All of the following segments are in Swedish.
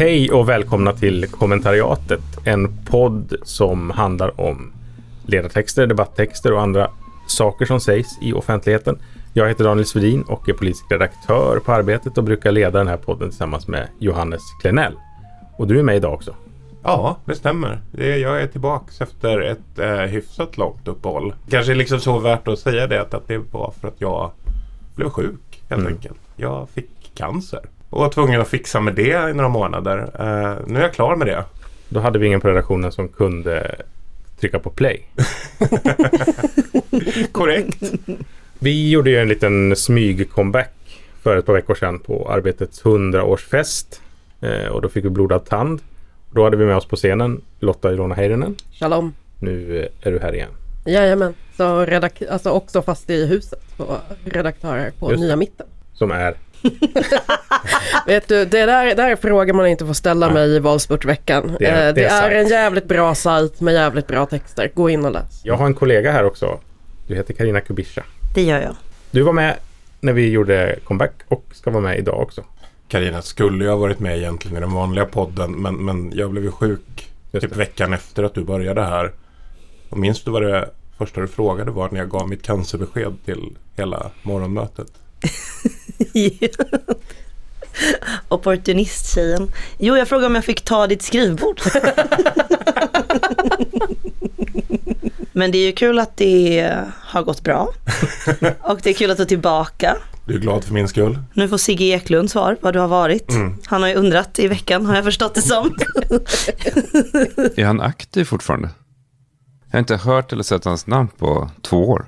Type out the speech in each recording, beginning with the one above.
Hej och välkomna till kommentariatet. En podd som handlar om ledartexter, debatttexter och andra saker som sägs i offentligheten. Jag heter Daniel Svedin och är politisk redaktör på Arbetet och brukar leda den här podden tillsammans med Johannes Klenell. Och du är med idag också. Ja, det stämmer. Jag är tillbaks efter ett eh, hyfsat långt uppehåll. Kanske liksom så värt att säga det att, att det var för att jag blev sjuk helt Mm. enkelt. Jag fick cancer och var tvungen att fixa med det i några månader. Eh, nu är jag klar med det. Då hade vi ingen på redaktionen som kunde trycka på play. Korrekt. Vi gjorde ju en liten smyg-comeback för ett par veckor sedan på Arbetets 100-årsfest. Eh, och då fick vi blodad tand. Då hade vi med oss på scenen Lotta Ilona Heirinen. Shalom. Nu eh, är du här igen. Jajamän. Så redak- alltså också fast i huset på redaktörer på Just. Nya Mitten. Som är Vet du, det där, det där är frågor man inte får ställa Nej. mig i valsportveckan. Det är- Eh, det det är är en jävligt bra sajt med jävligt bra texter. Gå in och läs. Jag har en kollega här också. Du heter Karina Kubisha. Det gör jag. Du var med när vi gjorde comeback och ska vara med idag också. Karina skulle ju ha varit med egentligen i den vanliga podden men, men jag blev ju sjuk typ det. veckan efter att du började här. Och minns du vad det första du frågade var när jag gav mitt cancerbesked till hela morgonmötet? Opportunisttjejen. Jo, jag frågade om jag fick ta ditt skrivbord. Men det är ju kul att det har gått bra. Och det är kul att du är tillbaka. Du är glad för min skull? Nu får Sigge Eklund svar vad du har varit. Mm. Han har ju undrat i veckan, har jag förstått det som. Är han aktiv fortfarande? Jag har inte hört eller sett hans namn på två år.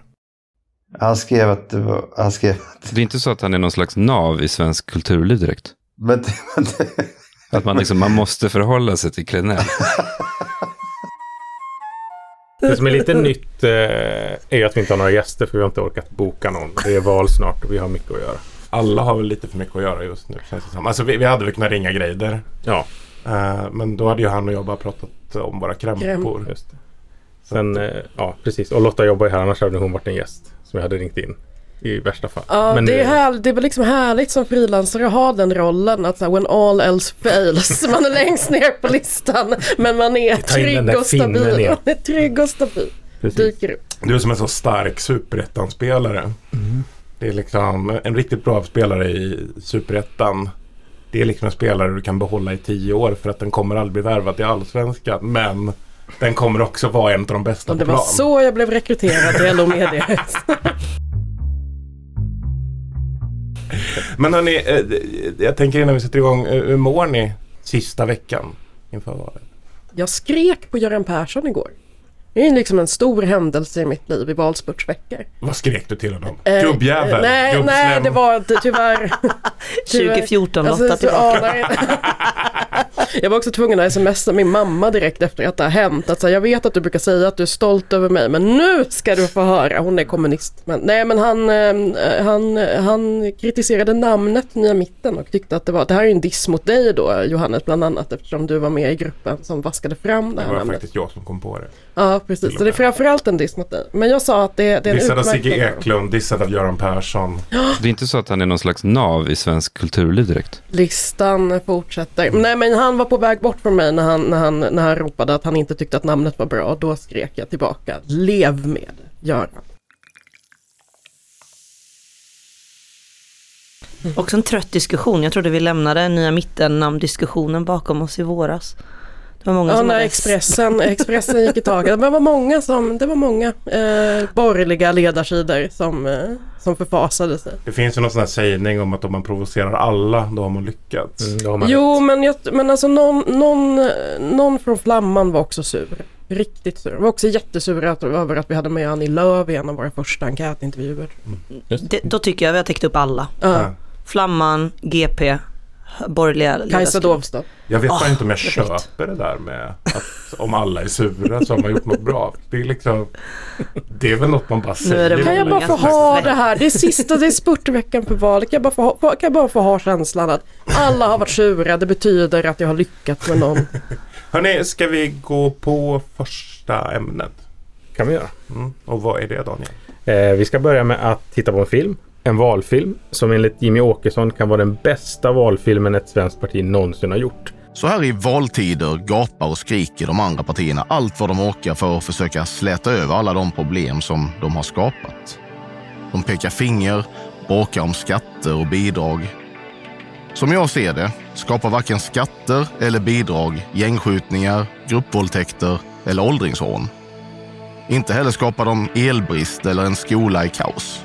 Han skrev att det var... Han skrev att... Det är inte så att han är någon slags nav i svensk kulturliv direkt. Men, men det, Att man, liksom, man måste förhålla sig till Klenell. Det som är lite nytt eh, är att vi inte har några gäster för vi har inte orkat boka någon. Det är val snart och vi har mycket att göra. Alla har väl lite för mycket att göra just nu känns det som. Alltså vi, vi hade väl kunnat ringa Greider. Ja, Eh, men då hade ju han och jag bara pratat om våra krämpor. Det. Sen, eh, ja precis. Och Lotta jobbar ju här annars hade hon varit en gäst som jag hade ringt in. I värsta fall. Ja, Men det, är här, det är väl liksom härligt som frilansare att ha den rollen. Att så här, when all else fails. Man är längst ner på listan. Men man är trygg och stabil. Man är trygg och stabil. Precis. Dyker upp. Du är som en så stark superettan-spelare. Mm. Det är liksom en riktigt bra spelare i superettan. Det är liksom en spelare du kan behålla i tio år för att den kommer aldrig bli värvad till allsvenskan. Men den kommer också vara en av de bästa på det var plan. så jag blev rekryterad till LO Media. Men hörni, eh, jag tänker innan vi sätter igång. eh, Hur mår ni sista veckan inför valet? Jag skrek på Göran Persson igår. Det är liksom en stor händelse i mitt liv i valspurtsveckor. Vad skrek du till honom? Eh, Gubbjävel? eh, Nej, nej, det var ty- tyvärr... tyvärr- 2014 Alltså, Lotta så tillbaka. jag- var också tvungen att smsa min mamma direkt efter att det har hänt. Att så här, jag vet att du brukar säga att du är stolt över mig men nu ska du få höra. Hon är kommunist. Men, nej men han, eh, han, han kritiserade namnet Nya Mitten och tyckte att det var, det här är en diss mot dig då Johannes bland annat eftersom du var med i gruppen som vaskade fram det Det här var namnet. faktiskt jag som kom på det. Ja precis, så det är framförallt en diss mot dig. Men jag sa att det, det är en Dissad av Sigge. Eklund, dissad av Göran Persson. Det är inte så att han är någon slags nav i svensk kulturliv direkt. Listan fortsätter. Nej men han var på väg bort från mig när han, när, han, när han ropade att han inte tyckte att namnet var bra. Då skrek jag tillbaka. Lev med Göran. Också en trött diskussion. Jag trodde vi lämnade nya mitten-namndiskussionen bakom oss i våras. Det var många Ja, som när Expressen, Expressen gick i taget. Det var många som, det var många eh, borgerliga ledarsidor som, eh, som förfasade sig. Det finns ju någon sån här sägning om att om man provocerar alla då har man lyckats. Mm, har man Jo rätt. men, jag, men alltså någon, någon, eh, någon från Flamman var också sur. Riktigt sur. Var också jättesur över att vi hade med Annie Lööf i en av våra första enkätintervjuer. Det, då tycker jag vi har täckt upp alla. Ja. Flamman, GP, borgerliga Kajsa. Dovstad. Jag vet bara Ah, inte om jag perfekt. köper det där med att om alla är sura så har man gjort något bra. Det är liksom Det är väl något man bara säger. Kan jag bara få ha det här? Det är sista, det är spurtveckan för valet. Kan jag, bara få, ha- kan jag bara få ha känslan att alla har varit sura. Det betyder att jag har lyckats med någon. Hörni, ska vi gå på första ämnet? kan vi göra. Mm. Och vad är det Daniel? Eh, vi ska börja med att titta på en film. En valfilm som enligt Jimmy Åkesson kan vara den bästa valfilmen ett svenskt parti någonsin har gjort. Så här i valtider gapar och skriker de andra partierna allt vad de orkar för att försöka släta över alla de problem som de har skapat. De pekar finger, bråkar om skatter och bidrag. Som jag ser det skapar varken skatter eller bidrag gängskjutningar, gruppvåldtäkter eller åldringsrån. Inte heller skapar de elbrist eller en skola i kaos.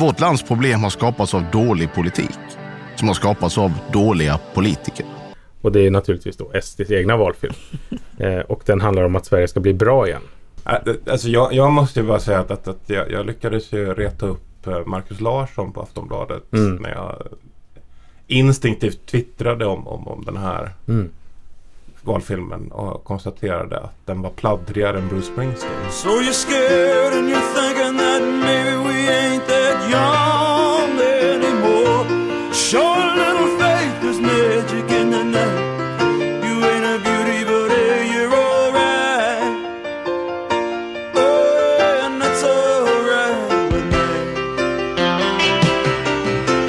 Vårt lands problem har skapats av dålig politik som har skapats av dåliga politiker. Och det är naturligtvis då SDs egna valfilm. eh, och den handlar om att Sverige ska bli bra igen. Ä- Alltså jag, jag måste ju bara säga att, att, att jag, jag lyckades ju reta upp eh, Marcus Larsson på Aftonbladet Mm. när jag instinktivt twittrade om, om, om den här Mm. valfilmen och konstaterade att den var pladdrigare än Bruce Springsteen. So young anymore. Show a little faith, there's magic in the night. You ain't a beauty, but hey, you're alright. Oh, and that's alright with me.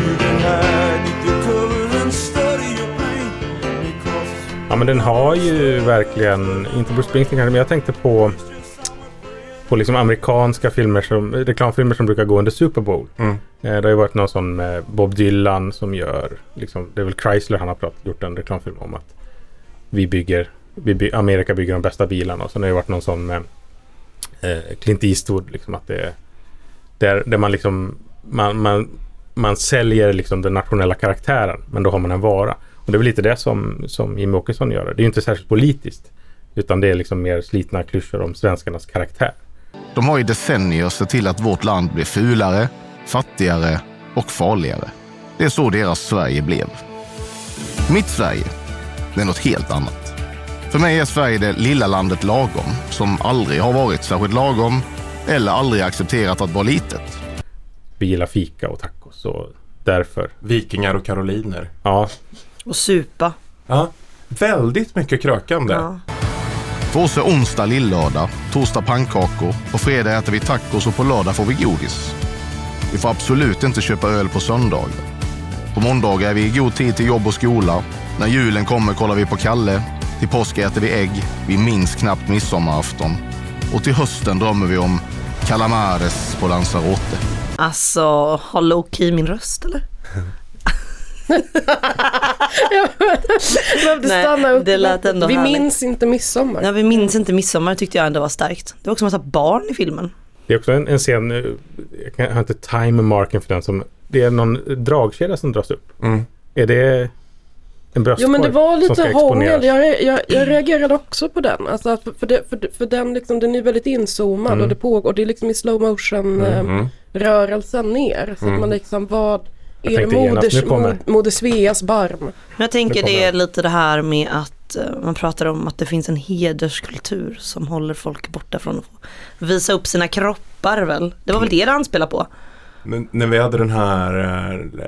You can hide neath your covers and study your pain. Because Ja men den har ju verkligen, inte Bruce Springsteen kanske, men jag tänkte på på liksom amerikanska filmer som, reklamfilmer som brukar gå under Super Bowl. Mm. Eh, Det har ju varit någon sån med Bob Dylan som gör, liksom, det är väl Chrysler han har pratat, gjort en reklamfilm om att vi bygger, vi by, Amerika bygger de bästa bilarna. Och sen har det varit någon sån med eh, Clint Eastwood, liksom att det är där, där man liksom man, man, man säljer liksom den nationella karaktären, men då har man en vara. Och det är väl lite det som, som Jimmie Åkesson gör. Det är ju inte särskilt politiskt, utan det är liksom mer slitna klyschor om svenskarnas karaktär. De har i decennier sett till att vårt land blir fulare, fattigare och farligare. Det är så deras Sverige blev. Mitt Sverige, det är något helt annat. För mig är Sverige det lilla landet lagom, som aldrig har varit särskilt lagom eller aldrig accepterat att vara litet. Vi gillar fika och tacos och därför, Vikingar och karoliner. ja, Och supa. Ja, väldigt mycket krökande. Ja. För oss är onsdag lillördag, torsdag pannkakor, på fredag äter vi tacos och på lördag får vi godis. Vi får absolut inte köpa öl på söndagar. På måndagar är vi i god tid till jobb och skola. När julen kommer kollar vi på Kalle. Till påsk äter vi ägg. Vi minns knappt midsommarafton. Och till hösten drömmer vi om calamares på Lanzarote. Alltså, har low key min röst eller? Jag Nej, det lät ändå Vi härligt. minns inte midsommar. Ja, vi minns inte midsommar tyckte jag ändå var starkt. Det var också en massa barn i filmen. det är också en, en scen, eh, jag har inte time-marken för den, som, det är någon dragkedja som dras upp. Mm. Är det en bröstkorg Jo men det var lite hångel. Jag, jag, jag reagerade också på den. Alltså att för, det, för, för den, liksom, den är väldigt inzoomad Mm. och det pågår. Och det är liksom i slow motion eh, Mm. rörelsen ner. Så att man liksom vad Jag genast, moders, mod, moder Sveas barm? Jag tänker Det är lite det här med att eh, man pratar om att det finns en hederskultur som håller folk borta från att visa upp sina kroppar väl. Det var väl det det anspelar på. Men när vi hade den här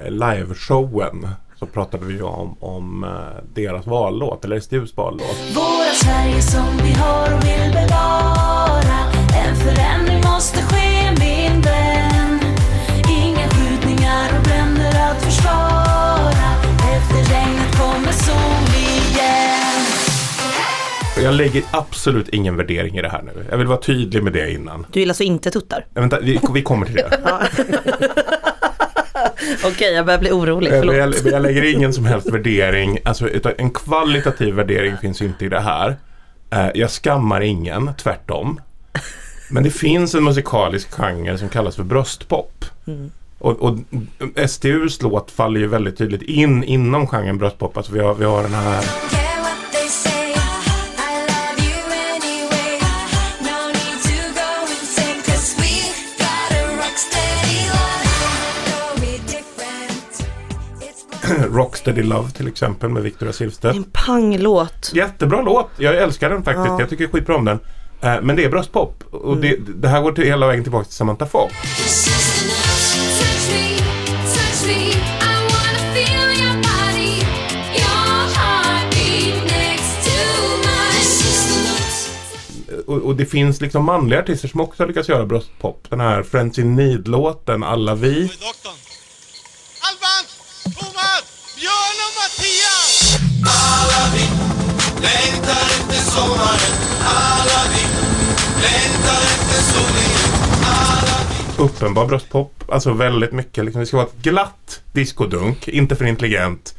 eh, liveshowen så pratade vi ju om, om eh, deras vallåt, eller SDUs vallåt. Våra Sverige som vi har och vill bevara En förändring måste ske Jag lägger absolut ingen värdering i det här nu. Jag vill vara tydlig med det innan. Du gillar så inte tuttar. Ja, vänta, vi, vi kommer till det. Okej, jag börjar bli orolig. Men Förlåt. jag, jag lägger ingen som helst värdering, alltså en kvalitativ värdering finns inte i det här. Eh, jag skammar ingen, tvärtom. Men det finns en musikalisk genre som kallas för bröstpop. Och, och STUs låt faller ju väldigt tydligt in inom genren bröstpop. Alltså vi har, vi har den här Rocksteady Love till exempel med Victoria Silvstedt. en panglåt. Jättebra låt, jag älskar den faktiskt. Ja. Jag tycker skitbra om den. Eh, Men det är bröstpop och det, det här går till hela vägen tillbaka till Samantha Fox. Och, och det finns liksom manliga artister som också lyckas göra bröstpop. Den här Friends in Need-låten, Alla vi. Mattias! Alla vi längtar efter sommaren. Alla vi längtar efter solingen. Uppenbar bröstpop. Alltså väldigt mycket. Liksom, det ska vara ett glatt diskodunk. Inte för intelligent.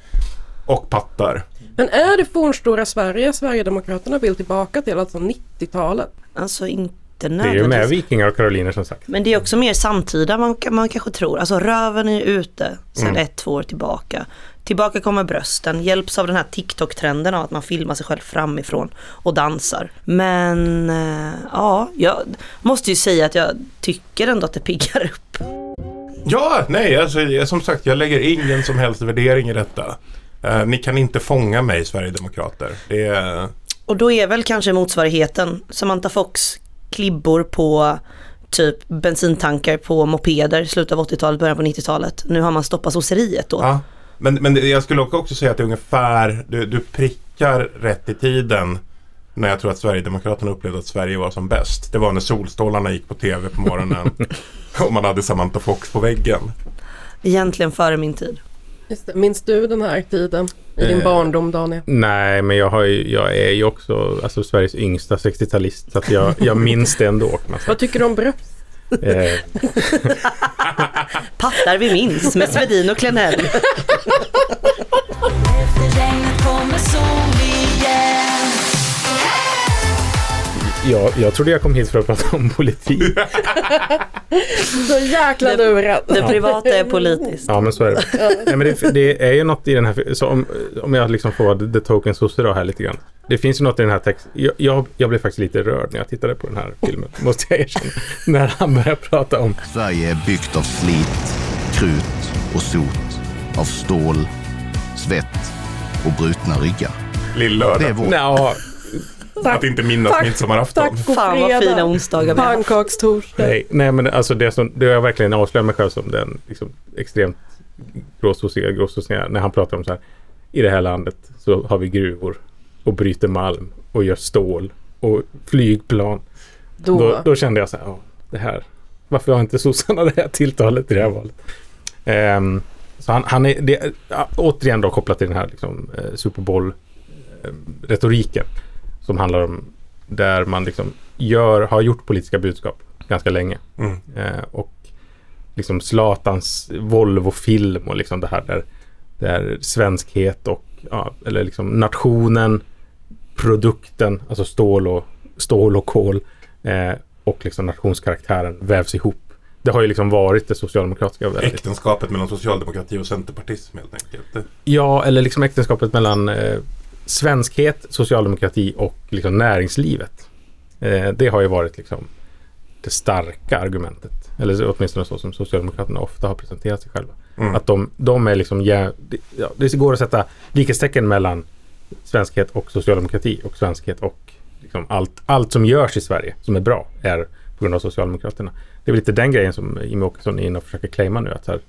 Och pattar. Men är det fornstora Sverige Sverigedemokraterna vill tillbaka till, alltså 90-talet? Alltså inte Det är ju nödvändigtvis. med vikingar och karoliner som sagt. Men det är också mer samtida man, man kanske tror. Alltså röven är ute sedan Mm. ett, två år tillbaka. Tillbaka kommer brösten, hjälps av den här TikTok-trenden av att man filmar sig själv framifrån och dansar. Men eh, ja, jag måste ju säga att jag tycker ändå att det piggar upp. Ja, nej, alltså, som sagt, jag lägger ingen som helst värdering i detta. Eh, ni kan inte fånga mig, Sverigedemokrater. Det är... Och då är väl kanske motsvarigheten Samantha Fox klibbor på typ bensintankar på mopeder i slutet av 80-talet, början på 90-talet. Nu har man stoppat sosseriet då. Ja. Men, men jag skulle också säga att det är ungefär, du, du prickar rätt i tiden när jag tror att Sverigedemokraterna upplevde att Sverige var som bäst. Det var när solstrålarna gick på tv på morgonen och man hade Samantha Fox på väggen. Egentligen före min tid. Just det. Minns du den här tiden i din Eh. barndom Daniel? Nej, men jag, har ju, jag är ju också alltså, Sveriges yngsta 60-talist. Så att jag, jag minns det ändå. Vad tycker du om bröst? Eh, Pattar vi minns med Svedin och Klenell. jag, jag trodde jag kom hit för att prata om politik. Så jäkla lurad. Det privata är politiskt. Ja, men så är det. Nej, men det, det är ju något i den här... Så om, om jag liksom får vara the token sosse då här lite grann. Det finns ju något i den här texten. Jag, jag, jag blev faktiskt lite rörd när jag tittade på den här filmen. Måste jag erkänna. När han börjar prata om... Sverige är byggt av slit, krut och sot. Av stål, svett och brutna ryggar. Det är Lill-lördag. Nja, Att inte minnas Tack. midsommarafton. Tack och Fan vad fina onsdagar vi har haft. Pannkakstorsdag. nej, nej, men alltså det som... Det har jag verkligen avslöjat mig själv som den liksom, extremt gråsossiga, gråsossiga. När han pratar om så här. I det här landet så har vi gruvor och bryter malm och gör stål och flygplan. Då. Då, då kände jag så här, ja, det här. Varför har inte sossarna det här tilltalet i det här valet? Ehm, så han, han är, det, återigen då kopplat till den här liksom, eh, Super Bowl-retoriken. Som handlar om där man liksom gör, har gjort politiska budskap ganska länge. Mm. Eh, och liksom Zlatans Volvo-film och liksom det här där, där svenskhet och, ja, eller liksom nationen, produkten, alltså stål och, stål och kol eh, och liksom nationskaraktären vävs ihop. Det har ju liksom varit det socialdemokratiska väldigt. Äktenskapet mellan socialdemokrati och centerpartism helt enkelt. Ja, eller liksom äktenskapet mellan eh, svenskhet, socialdemokrati och liksom näringslivet. Eh, det har ju varit liksom det starka argumentet. Eller åtminstone så som Socialdemokraterna ofta har presenterat sig själva. Mm. Att de, de är liksom, ja, det går att sätta likhetstecken mellan svenskhet och socialdemokrati och svenskhet och liksom allt, allt som görs i Sverige som är bra är på grund av Socialdemokraterna. Det är väl lite den grejen som Jimmie Åkesson är inne och försöker claima nu. Att här,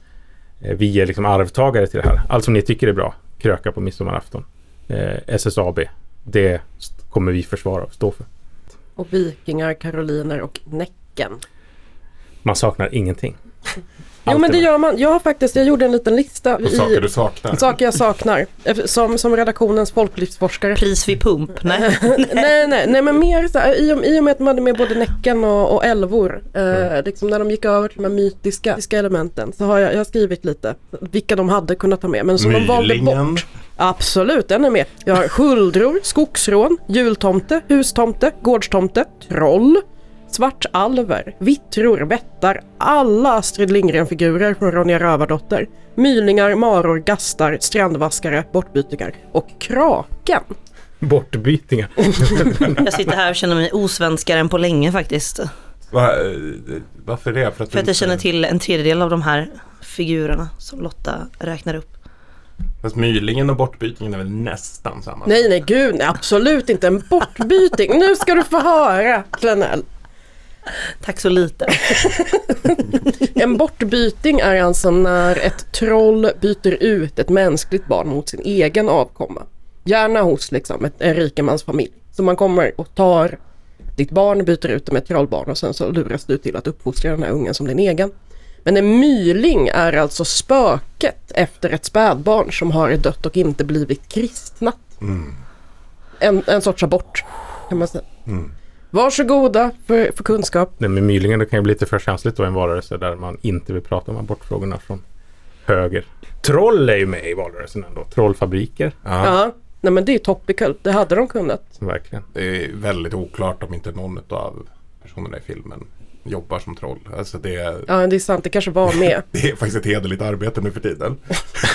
eh, vi är liksom arvtagare till det här. Allt som ni tycker är bra, kröka på midsommarafton. Eh, SSAB, det kommer vi försvara och stå för. Och vikingar, karoliner och Näcken. Man saknar ingenting. Jo men det gör man. Jag har faktiskt, jag gjorde en liten lista. Och saker du saknar. saker jag saknar. Som, som redaktionens folklivsforskare. Pris vid pump, nej. nej, nej, nej men mer så här, i, och, i och med att man hade med både Näcken och, och älvor, eh, liksom när de gick över till de här mytiska, mytiska elementen så har jag, jag har skrivit lite vilka de hade kunnat ta med men som de valde Mylingen. bort. Absolut, den är med. Jag har schuldror, skogsrån, jultomte, hustomte, gårdstomte, troll, svartalver, vittror, vättar, alla Astrid Lindgren-figurer från Ronja Rövardotter, mylningar, maror, gastar, strandvaskare, bortbytingar och kraken. Bortbytingar. Jag sitter här och känner mig osvenskare än på länge faktiskt. Va, eh, varför det? För att, För att jag känner till en tredjedel av de här figurerna som Lotta räknar upp. Fast mylingen och bortbytingen är väl nästan samma? Nej, nej, gud, nej, absolut inte en bortbyting. Nu ska du få höra, Klenell. Tack så lite. En bortbyting är alltså när ett troll byter ut ett mänskligt barn mot sin egen avkomma. Gärna hos liksom ett, en rikemansfamilj. Så man kommer och tar ditt barn, byter ut det med ett trollbarn och sen så luras du till att uppfostra den här ungen som din egen. Men en myling är alltså spöket efter ett spädbarn som har dött och inte blivit kristnat. En, en sorts abort kan man säga. Varsågoda för, för kunskap. Nej, men Mylingen det kan ju bli lite för känsligt då en valrörelse där man inte vill prata om abortfrågorna från höger. Troll är ju med i valrörelsen ändå. Trollfabriker. Ja. Nej men det är topical, det hade de kunnat. Verkligen. Det är väldigt oklart om inte någon av personerna i filmen jobbar som troll. Alltså det, är- Ja det är sant, det kanske var med. det är faktiskt ett hederligt arbete nu för tiden.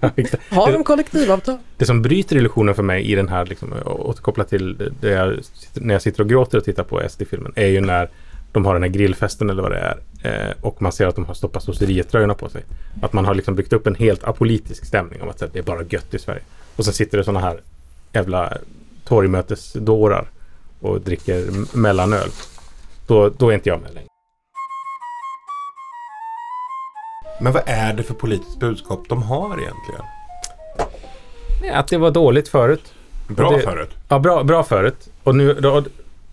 Ja. Har de kollektivavtal? det som bryter illusionen för mig i den här, liksom, och återkopplat till det- jag, när jag sitter och gråter och tittar på SD-filmen, är ju när de har den här grillfesten eller vad det är. Eh, och man ser att de har stoppat sosseriet-tröjorna på sig. Att man har liksom byggt upp en helt apolitisk stämning om att här, det är bara gött i Sverige. Och sen sitter det sådana här jävla torgmötesdårar och dricker mellanöl. Då, då är inte jag med längre. Men vad är det för politiskt budskap de har egentligen? Nej, Att det var dåligt förut. Bra det- förut. Ja, bra, bra förut. Och nu, då,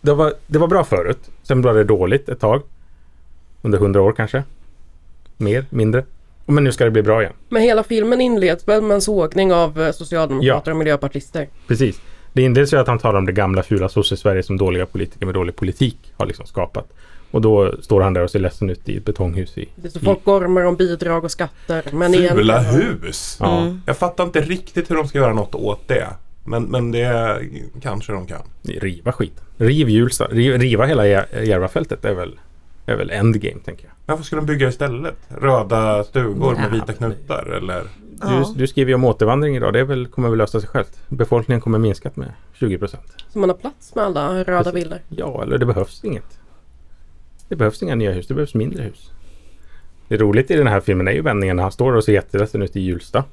det, var, det var bra förut. Sen blev det dåligt ett tag. Under hundra år kanske. Mer, mindre. Men nu ska det bli bra igen. Men hela filmen inleds väl med en sågning av eh, socialdemokrater och miljöpartister. Precis. Det inleds ju att han talar om det gamla fula sosse-Sverige som dåliga politiker med dålig politik har liksom skapat. Och då står han där och ser ledsen ut i ett betonghus i... Det är så folk gormar om bidrag och skatter. Men Fula egentligen- hus. Ja, Mm. Jag fattar inte riktigt hur de ska göra något åt det. Men, men det kanske de kan. riva skit. Riv Hjulsta. Riv, riva hela Jär- Järvafältet är väl, är väl endgame tänker jag. Men vad ska de bygga istället? Röda stugor med vita knutar eller? Du, du skriver ju om återvandring idag. Det är väl, kommer väl lösa sig självt. Befolkningen kommer minskat med 20 procent. Så man har plats med alla röda villor. Ja, eller det behövs inget. Det behövs inga nya hus. Det behövs mindre hus. Det roligt i den här filmen är ju vändningen när han står och ser jätteledsen ut i Hjulsta.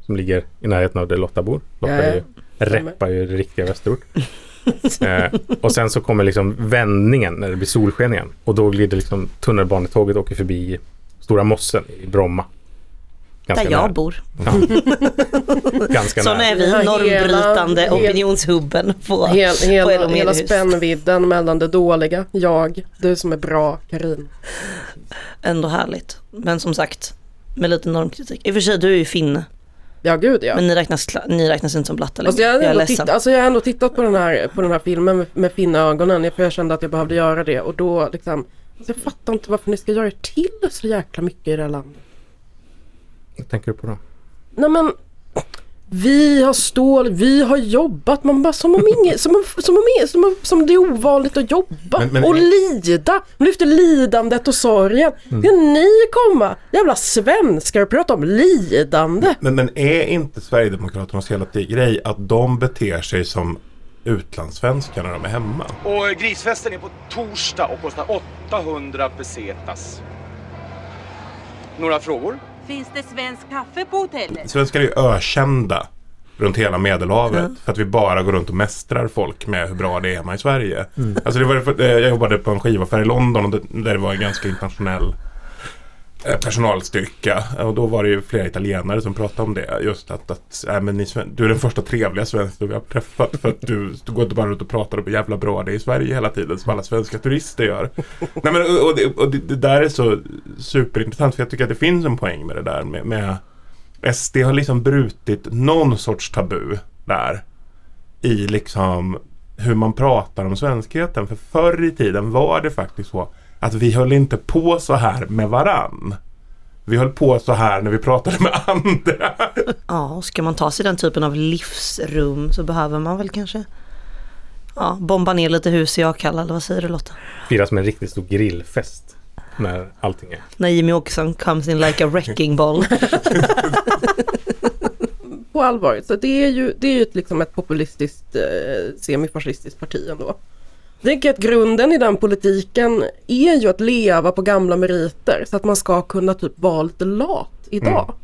Som ligger i närheten av där Lotta bor. Lotta Ja, är ju, reppar ju det riktiga Västerort. eh, och sen så kommer liksom vändningen när det blir solsken igen. Och då glider liksom tunnelbanetåget åker förbi Stora Mossen i Bromma. Ganska Där jag nära. bor. Ja. Ganska nära. är vi, normbrytande hel- opinionshubben på, Hel, på hela, El hela spännvidden mellan det dåliga, jag, du som är bra, Karin. Ändå härligt. Men som sagt, med lite normkritik. I och för sig, du är ju finne. Ja gud ja. Men ni räknas, ni räknas inte som blattar Alltså jag, har jag är titt, alltså jag har ändå tittat på den här, på den här filmen med, med fina ögonen för jag kände att jag behövde göra det och då liksom alltså jag fattar inte varför ni ska göra er till så jäkla mycket i det här landet. Vad tänker du på då? Nej men vi har stål, vi har jobbat, man bara som om, ingen, som, om, som, om, som, om, som det är ovanligt att jobba Men- men- och lida. Man lyfter lidandet och sorgen. Mm. Ska ni komma, jävla svenskar och prata om lidande? Men, men är inte Sverigedemokraternas hela grej att de beter sig som utlandssvenskar när de är hemma? Och grisfesten är på torsdag och kostar 800 pesetas. Några frågor? Finns det svensk kaffe på hotellet? Svenskar är ju ökända runt hela Medelhavet för att vi bara går runt och mästrar folk med hur bra det är hemma i Sverige. Alltså det var, eh, jag jobbade på en skivaffär i London och det, där det var en ganska internationell Eh, personalstyrka och då var det ju flera italienare som pratade om det. Just att, att äh, men ni, du är den första trevliga svensken vi har träffat för att du, du går inte bara runt och pratar om hur jävla bra det är i Sverige hela tiden som alla svenska turister gör. Nej, men, och och, det, och det, det där är så superintressant för jag tycker att det finns en poäng med det där med, med SD har liksom brutit någon sorts tabu där i liksom hur man pratar om svenskheten. För förr i tiden var det faktiskt så att vi höll inte på så här med varann. Vi höll på så här när vi pratade med andra. Ja, och ska man ta sig den typen av livsrum så behöver man väl kanske ja, bomba ner lite hus i Akalla, eller vad säger du Lotta? Firas med en riktigt stor grillfest. När allting är När Jimmy Åkesson comes in like a wrecking ball. På allvar, så det är ju, det är ju ett, liksom ett populistiskt eh, semifascistiskt parti ändå. Jag tänker att grunden i den politiken är ju att leva på gamla meriter så att man ska kunna typ vara lite lat idag.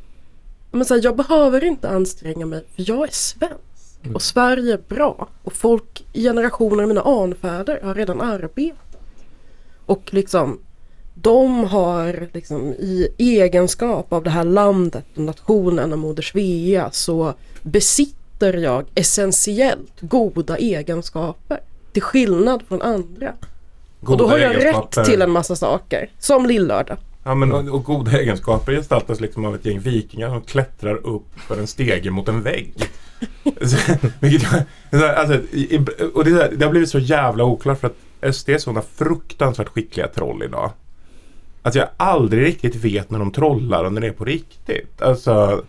Men så här, jag behöver inte anstränga mig för jag är svensk. Och Sverige är bra. Och folk i generationer av mina anfäder har redan arbetat. Och liksom de har liksom i egenskap av det här landet och nationen och Moder Svea så besitter jag essentiellt goda egenskaper. Till skillnad från andra. och då Goda har jag rätt till en massa saker. Som lillördag. Ja, men, och, och goda egenskaper gestaltas liksom av ett gäng vikingar som klättrar upp för en stege mot en vägg. Alltså, och det, det har blivit så jävla oklart för att SD är sådana fruktansvärt skickliga troll idag. Att jag aldrig riktigt vet när de trollar och när det är på riktigt. Alltså,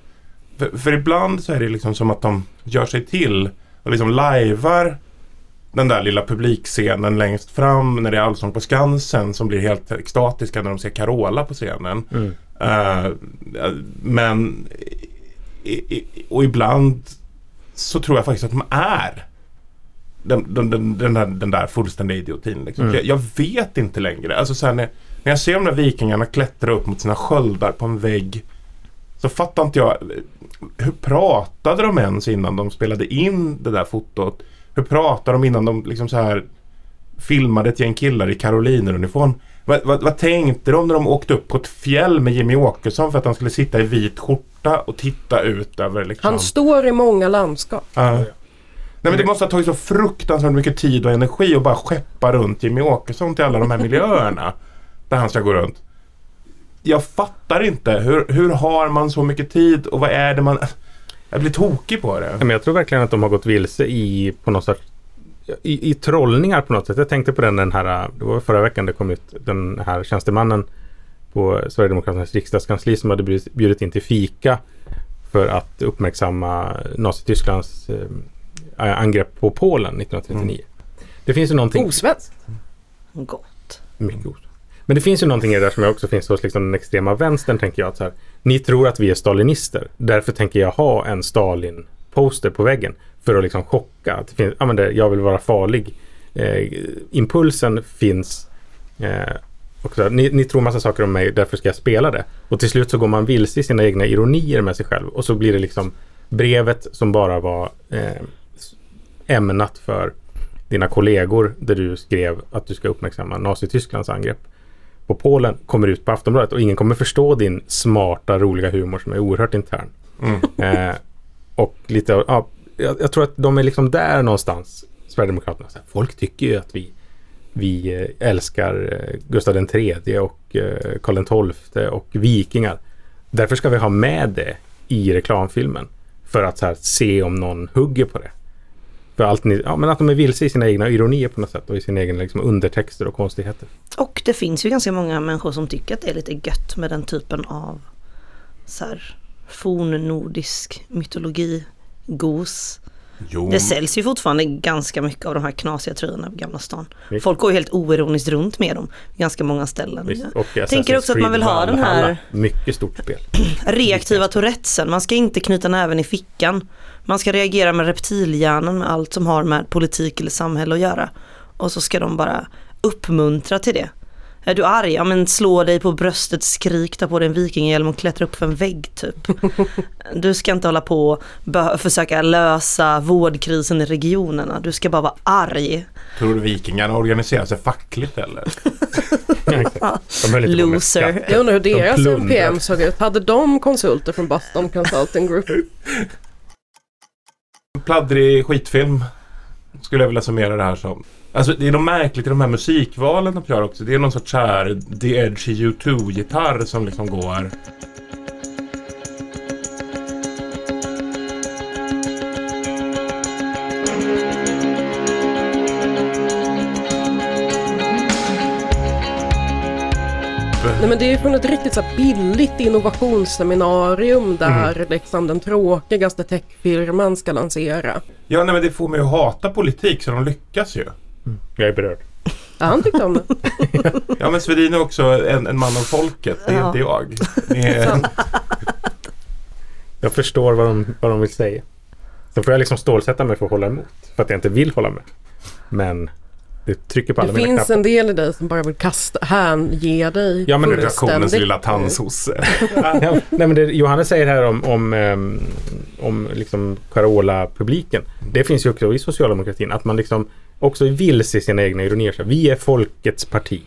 för, för ibland så är det liksom som att de gör sig till och liksom lajvar den där lilla publikscenen längst fram när det är Allsång på Skansen som blir helt extatiska när de ser Carola på scenen. Mm. Eh, men i, i, och ibland så tror jag faktiskt att de är den, den, den, den, där, den där fullständiga idiotin. Liksom. Mm. Jag, jag vet inte längre. Alltså, så när, när jag ser de där vikingarna klättra upp mot sina sköldar på en vägg så fattar inte jag. Hur pratade de ens innan de spelade in det där fotot? Hur pratade de innan de liksom så här filmade ett gäng killar i karolineruniform? Vad, vad, vad tänkte de när de åkte upp på ett fjäll med Jimmy Åkesson för att han skulle sitta i vit skjorta och titta ut över liksom... Han står i många landskap. Ja. Nej men det måste ha tagit så fruktansvärt mycket tid och energi att bara skeppa runt Jimmy Åkesson till alla de här miljöerna. där han ska gå runt. Jag fattar inte. Hur, hur har man så mycket tid och vad är det man... Jag blir tokig på det. Ja, Men jag tror verkligen att de har gått vilse i på något sätt i, i trollningar på något sätt. Jag tänkte på den, den här, det var förra veckan det kom ut, den här tjänstemannen på Sverigedemokraternas riksdagskansli som hade bjudit, bjudit in till fika för att uppmärksamma Nazitysklands eh, angrepp på Polen 1939. Det finns ju någonting... Osvenskt. Gott. Mycket os- men det finns ju någonting i det där som också finns hos liksom den extrema vänstern tänker jag. Att så här, ni tror att vi är stalinister. Därför tänker jag ha en Stalin-poster på väggen. För att liksom chocka. Att det finns, ja, men det, jag vill vara farlig. Eh, impulsen finns. Eh, och så här, ni, ni tror massa saker om mig, därför ska jag spela det. Och till slut så går man vilse i sina egna ironier med sig själv. Och så blir det liksom brevet som bara var eh, ämnat för dina kollegor där du skrev att du ska uppmärksamma Nazitysklands angrepp på Polen kommer ut på Aftonbladet och ingen kommer förstå din smarta, roliga humor som är oerhört intern. Mm. Eh, och lite ja, jag, jag tror att de är liksom där någonstans, Sverigedemokraterna. Så här, folk tycker ju att vi, vi eh, älskar eh, Gustav III och eh, Karl XII och vikingar. Därför ska vi ha med det i reklamfilmen. För att här, se om någon hugger på det. För allt ni, ja, men att de är vilse i sina egna ironier på något sätt och i sina egna liksom, undertexter och konstigheter. Och det finns ju ganska många människor som tycker att det är lite gött med den typen av så här fornnordisk mytologi, gos. Jo. Det säljs ju fortfarande ganska mycket av de här knasiga tröjorna på Gamla stan. Visst. Folk går ju helt oironiskt runt med dem. Ganska många ställen. Visst, Jag och tänker också att man vill ha den här Mycket stort spel. reaktiva tourettesen. Man ska inte knyta näven i fickan. Man ska reagera med reptilhjärnan med allt som har med politik eller samhälle att göra. Och så ska de bara uppmuntra till det. Är du arg? Ja men slå dig på bröstet, skrik, ta på dig en vikingahjälm och klättra upp för en vägg typ. Du ska inte hålla på och försöka lösa vårdkrisen i regionerna. Du ska bara vara arg. Tror du vikingarna organiserar sig fackligt eller? De Loser. Jag undrar hur De deras plundrar. NPM såg ut. Hade de konsulter från Boston Consulting Group? Pladdrig skitfilm. Skulle jag vilja summera det här som. Alltså det är något märkligt i de här musikvalen de gör också. Det är någon sorts här The Edge U2-gitarr som liksom går. Nej men det är från ett riktigt så här billigt innovationsseminarium där liksom den tråkigaste techfirman ska lansera. Ja nej men det får mig att hata politik så de lyckas ju. Jag är berörd. Ja, han tyckte om det. Ja men Svedin är också en, en man av folket. Det är Ja. inte jag. Är. Jag förstår vad de, vad de vill säga. Sen får jag liksom stålsätta mig för att hålla emot. För att jag inte vill hålla med. Men det trycker på alla Det mina finns knappar. en del i dig som bara vill kasta, hänge dig Ja, men fullständigt. lilla tandsosse. nej, men det Johannes säger här om, om, ehm, om liksom Carola-publiken. Det finns ju också i socialdemokratin. Att man liksom också är vilse i sina egna ironier. Vi är folkets parti.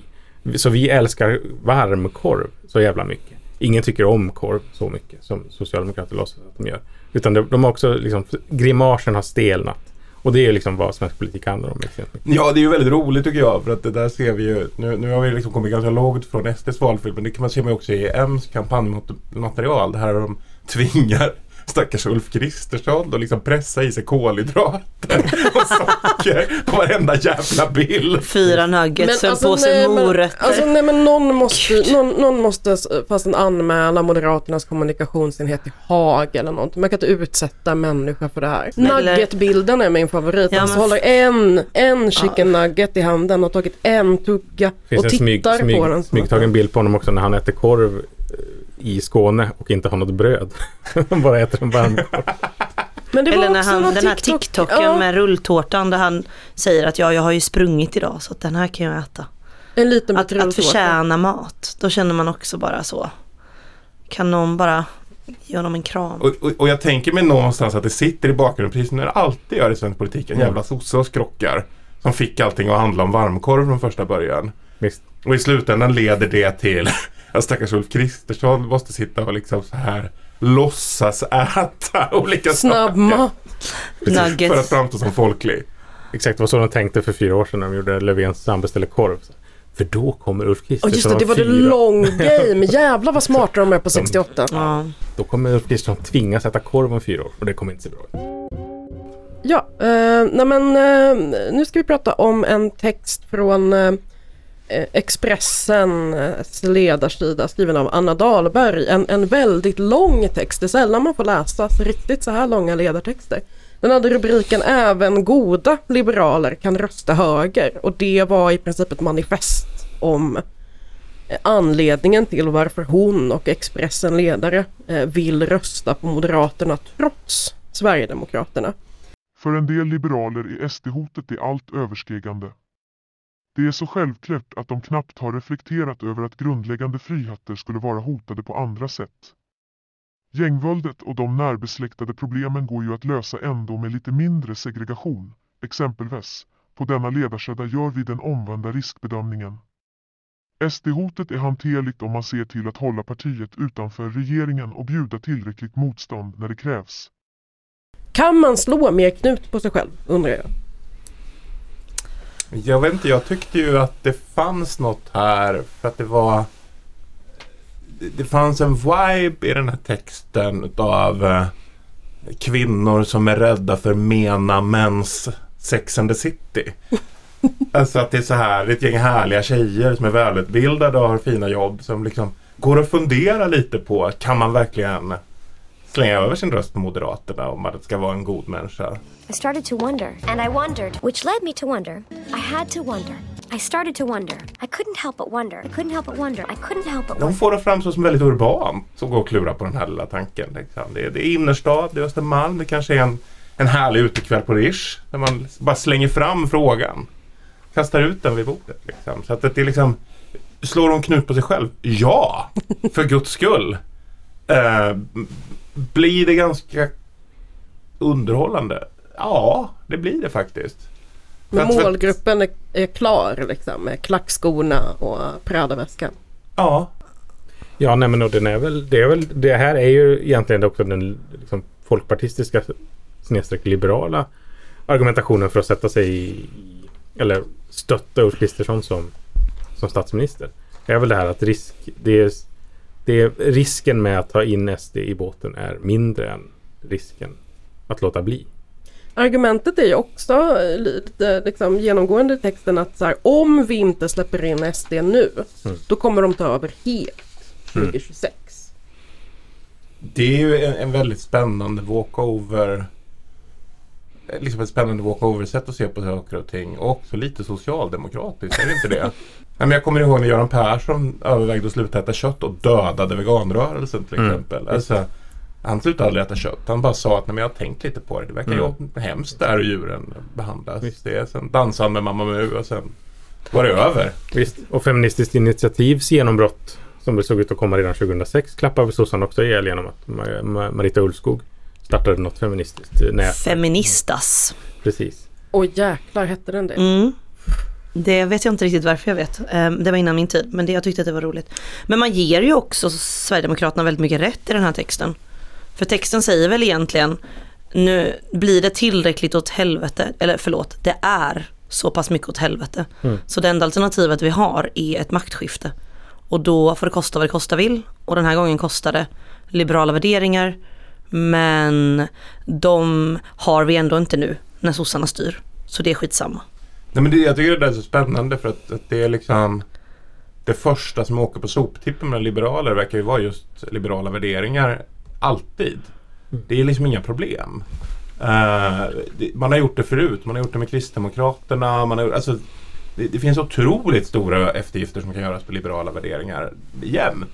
Så vi älskar varmkorv så jävla mycket. Ingen tycker om korv så mycket som Socialdemokrater låtsas att de gör. Utan de, de har också liksom, grimasen har stelnat. Och det är liksom vad svensk politik handlar om. Ja, det är ju väldigt roligt tycker jag. För att det där ser vi ju. Nu, nu har vi liksom kommit ganska långt från SDs valfilm. Men det kan man se också i M's kampanjmaterial. Det här de tvingar stackars Ulf Kristersson att liksom pressa i sig kolhydrater och socker på varenda jävla bild. Fyra nuggets, en påse nej, men, morötter. alltså, nej men någon måste, någon, någon måste fast en anmäla Moderaternas kommunikationsenhet till Haag eller något. Man kan inte utsätta en människa för det här. Nuggetbilden är min favorit. Ja, men- håller en, en chicken nugget i handen och tagit en tugga och finns en smyg, tittar smyg, på den. som smygtagen bild på honom också när han äter korv eh, i Skåne och inte har något bröd. Han bara äter en varm korv. Men det var Eller när också han, den här TikTok- TikToken ja, med rulltårtan där han säger att ja, jag har ju sprungit idag så att den här kan jag äta. En liten Att, att förtjäna mat, då känner man också bara så. Kan någon bara ge honom en kram? Och, och, och jag tänker mig någonstans att det sitter i bakgrunden precis som det alltid gör i svensk politik. En Mm. jävla sosse och skrockar. Som fick allting att handla om varmkorv från första början. Visst. Och i slutändan leder det till att stackars Ulf Kristersson måste sitta och liksom så här låtsas äta olika Snabbmat. saker. Precis, Nuggets. För att framstå som folklig. Exakt, det var så de tänkte för fyra år sedan när de gjorde Löfvens Han beställer korv. För då kommer Ulf Kristersson just det, det var det fyra. long game. Jävlar vad smarta de är på 68. Ja. Då kommer Ulf Kristersson tvingas äta korv om fyra år och det kommer inte se bra ut. Ja, eh, nej men eh, nu ska vi prata om en text från eh, Eh, Expressens ledarsida skriven av Anna Dahlberg. En, en väldigt lång text. Det är sällan man får läsa riktigt så här långa ledartexter. Den hade rubriken Även goda liberaler kan rösta höger och det var i princip ett manifest om eh, anledningen till varför hon och Expressen ledare eh, vill rösta på Moderaterna trots Sverigedemokraterna. För en del liberaler är SD-hotet det allt överstegande. Det är så självklart att de knappt har reflekterat över att grundläggande friheter skulle vara hotade på andra sätt. Gängvåldet och de närbesläktade problemen går ju att lösa ändå med lite mindre segregation, exempelvis. På denna ledarsida gör vi den omvända riskbedömningen. SD-hotet är hanterligt om man ser till att hålla partiet utanför regeringen och bjuda tillräckligt motstånd när det krävs. Kan man slå mer knut på sig själv undrar jag. Jag vet inte, jag tyckte ju att det fanns något här för att det var det- det fanns en vibe i den här texten av eh, kvinnor som är rädda för mena mäns Sex and the City. alltså att det är så här, det är ett gäng härliga tjejer som är välutbildade och har fina jobb som liksom går och funderar lite på kan man verkligen slänga över sin röst på Moderaterna om det ska vara en god människa. I started to wonder, and I wondered, which led me to wonder. I had to wonder. I started to wonder. I couldn't help but wonder. I couldn't help but wonder. I couldn't help but De wonder. får det framstå som väldigt urbant som går och klurar på den här lilla tanken. Liksom. Det, är, det är innerstad, det är Östermalm, det kanske är en, en härlig utekväll på Rish. Där man bara slänger fram frågan. Kastar ut den vid bordet. Liksom. Så att det är liksom Slår hon knut på sig själv? Ja! För guds skull. Eh, blir det ganska underhållande? Ja, det blir det faktiskt. Men målgruppen är, är klar liksom med klackskorna och Prada-väskan. Ja. Ja, nej men den är väl, det är väl, det här är ju egentligen också den liksom, folkpartistiska snedstreck liberala argumentationen för att sätta sig i, eller stötta Ulf Kristersson som, som statsminister. Det är väl det här att risk, det är, det risken med att ta in SD i båten är mindre än risken att låta bli. Argumentet är ju också eh, lite liksom, genomgående i texten att så här, om vi inte släpper in SD nu Mm. då kommer de ta över helt Mm. 2026. Det är ju en, en väldigt spännande walkover. Eh, Liksom ett spännande walkover-sätt att se på saker och ting. Och också lite socialdemokratiskt, är det inte det? Nej, men jag kommer ihåg när Göran Persson övervägde att sluta äta kött och dödade veganrörelsen till Mm. exempel. Alltså, han slutade aldrig äta kött. Han bara sa att Nej, men jag har tänkt lite på det. Det verkar Mm. ju hemskt där hur djuren behandlas. Det är, sen dansade han med Mamma Mu och sen var det över. Visst, och Feministiskt initiativs genombrott som det såg ut att komma redan 2006 klappar väl sossarna också ihjäl genom att Ma- Ma- Marita Ulvskog startade något feministiskt nät. Feministas. Precis. Oj jäklar hette den det? Mm. Det vet jag inte riktigt varför jag vet. Ehm, Det var innan min tid, men det, jag tyckte att det var roligt. Men man ger ju också Sverigedemokraterna väldigt mycket rätt i den här texten. För texten säger väl egentligen nu blir det tillräckligt åt helvete, eller förlåt, det är så pass mycket åt helvete. Mm. Så det enda alternativet vi har är ett maktskifte. Och då får det kosta vad det kosta vill. Och den här gången kostar det liberala värderingar. Men de har vi ändå inte nu när sossarna styr. Så det är skitsamma. Nej, men det, jag tycker det där är så spännande för att, att det är liksom det första som åker på soptippen med liberaler verkar ju vara just liberala värderingar. Alltid. Det är liksom inga problem. Eh, det, man har gjort det förut. Man har gjort det med Kristdemokraterna. Man har, alltså, det, det finns otroligt stora eftergifter som kan göras på liberala värderingar jämt.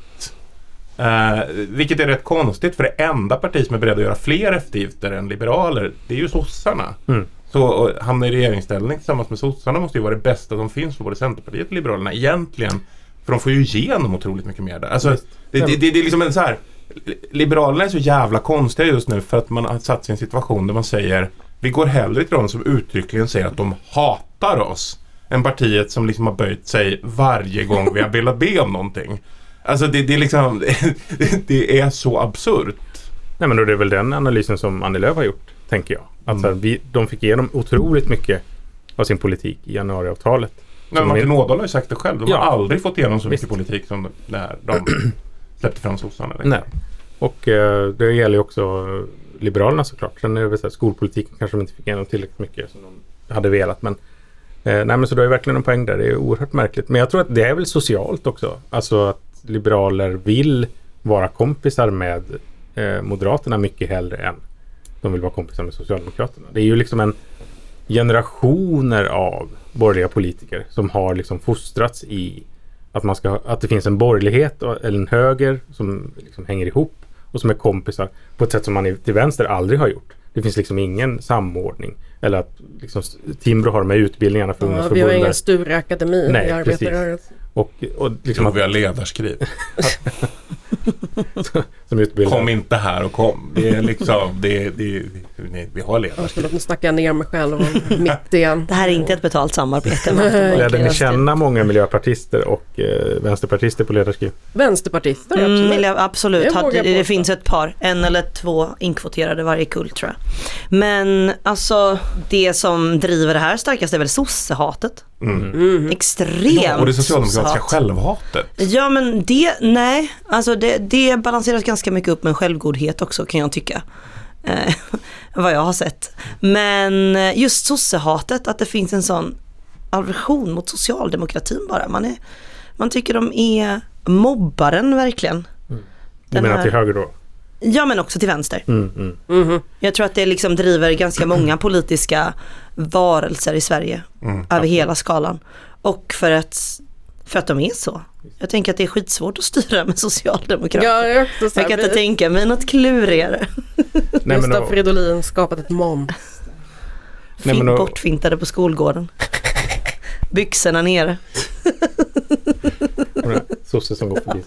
Eh, vilket är rätt konstigt för det enda parti som är beredd att göra fler eftergifter än liberaler det är ju sossarna. Mm. Så att hamna i regeringsställning tillsammans med sossarna måste ju vara det bästa som finns för både Centerpartiet och Liberalerna egentligen. För de får ju igenom otroligt mycket mer där. Alltså, det, det, det, det är liksom en så här Liberalerna är så jävla konstiga just nu för att man har satt sig i en situation där man säger Vi går hellre till de som uttryckligen säger att de hatar oss än partiet som liksom har böjt sig varje gång vi har velat be om någonting. Alltså det, det är liksom det, är så absurt. Nej men då är det väl den analysen som Annie Lööf har gjort, tänker jag. Att så här, vi, de fick igenom otroligt mycket av sin politik i januariavtalet. Som Martin är- Ådahl har ju sagt det själv. De Ja. har aldrig fått igenom så Visst. mycket politik som när de släppte fram sossarna. Nej. Och eh, det gäller ju också eh, Liberalerna såklart. Sen är det väl så här, skolpolitiken kanske de inte fick igenom tillräckligt mycket som de hade velat. Men, eh, nej, men så det är verkligen en poäng där. Det är oerhört märkligt. Men jag tror att det är väl socialt också. Alltså att liberaler vill vara kompisar med eh, Moderaterna mycket hellre än de vill vara kompisar med Socialdemokraterna. Det är ju liksom en generationer av borgerliga politiker som har liksom fostrats i att, man ska, att det finns en borgerlighet eller en höger som liksom hänger ihop och som är kompisar på ett sätt som man till vänster aldrig har gjort. Det finns liksom ingen samordning. Eller att liksom, Timbro har de här utbildningarna för Ja, vi har ingen Sture-akademi i Nej, arbetarrörelsen. Och, och liksom att, vi har ledarskriv. Kom inte här och kom. Det är liksom, det är, det är, nej, vi har ledarskriv. nu snackar jag ner mig själv och mitt igen. Det här är inte ett betalt samarbete. Lärde ni känna många miljöpartister och eh, vänsterpartister på ledarskriv? Vänsterpartister, Mm, absolut. miljö, absolut, vågar det, finns ett par, en eller två inkvoterade varje kull tror jag. Men alltså det som driver det här starkast är väl sossehatet. Mm. Extremt Ja, och det socialdemokratiska sossehat. självhatet. Ja men det, nej, alltså det, det balanseras ganska mycket upp med självgodhet också kan jag tycka. Eh, vad jag har sett. Men eh, just sossehatet, att det finns en sån aversion mot socialdemokratin bara. Man, är, man tycker de är mobbaren verkligen. Du Den menar här- till höger då? Ja men också till vänster. Mm, mm. Jag tror att det liksom driver ganska många politiska varelser i Sverige. Mm. över hela skalan. Och för att, för att de är så. Jag tänker att det är skitsvårt att styra med socialdemokrater. Ja, jag, kan inte vi- tänka mig något klurigare. Nej, men Gustav Fridolin skapat ett mons. Nej, men då- Bortfintade på skolgården. Byxorna nere. Sosse som går förbi.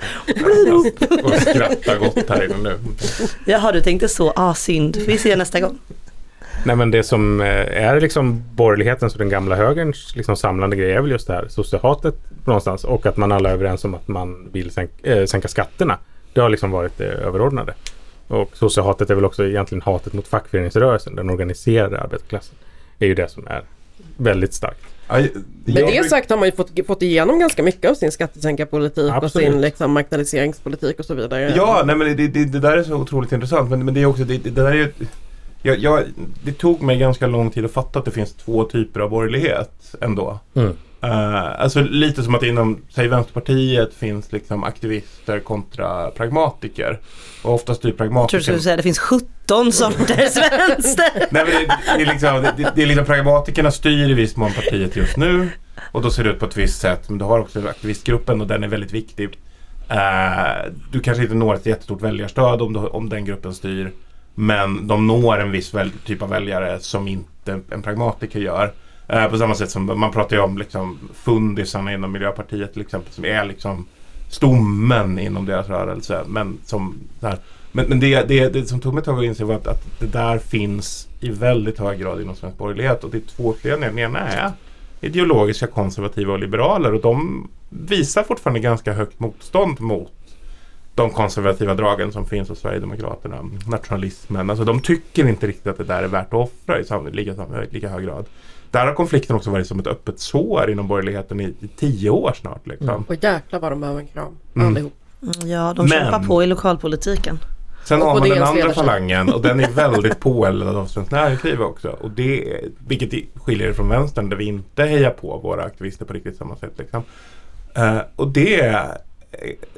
Och skrattar gott här inne nu. Jaha, du tänkte så. Ah, synd. Vi ser nästa gång. Nej men det som eh, är liksom borgerlighetens och den gamla högerns liksom samlande grej är väl just det här sossehatet på någonstans och att man alla är överens om att man vill sänka, äh, sänka skatterna. Det har liksom varit det överordnade. Och sossehatet är väl också egentligen hatet mot fackföreningsrörelsen, den organiserade arbetarklassen. är ju det som är väldigt starkt. Med det sagt har man ju fått, fått igenom ganska mycket av sin skattesänkarpolitik och Absolut. sin liksom, marknaliseringspolitik och så vidare. Ja, nej men det, det, det där är så otroligt intressant. Men, men det är också, det, det där är ju... Jag, jag, det tog mig ganska lång tid att fatta att det finns två typer av borgerlighet ändå. Mm. Eh, alltså lite som att inom, säg Vänsterpartiet finns liksom aktivister kontra pragmatiker. Och oftast är Jag tror du pragmatiker... skulle säga att det finns 17 sorters vänster. Nej, men det, det, är liksom, det, det, är liksom pragmatikerna styr i viss mån partiet just nu. Och då ser det ut på ett visst sätt. Men du har också aktivistgruppen och den är väldigt viktig. Eh, du kanske inte når ett jättestort väljarstöd om, du, om den gruppen styr. Men de når en viss väl, typ av väljare som inte en pragmatiker gör. Eh, på samma sätt som man pratar ju om liksom, fundisarna inom Miljöpartiet till exempel. Som är liksom stommen inom deras rörelse. Men som där, men, men det, det, det som tog mig ett tag att inse var att, att det där finns i väldigt hög grad inom svensk borgerlighet. Och det är två föreningar. Den ena är ideologiska konservativa och liberaler. Och de visar fortfarande ganska högt motstånd mot de konservativa dragen som finns hos Sverigedemokraterna, nationalismen. Alltså de tycker inte riktigt att det där är värt att offra i sam- lika, lika hög grad. Där har konflikten också varit som ett öppet sår inom borgerligheten i, i tio år snart. Liksom. Och jäklar vad de behöver en kram Mm. allihop. Mm, Ja, de kämpar på i lokalpolitiken. Sen har man den andra falangen och den är väldigt påeldad av Svenskt Näringsliv också. Och det, vilket skiljer det från vänstern där vi inte hejar på våra aktivister på riktigt samma sätt. Liksom. Eh, och det är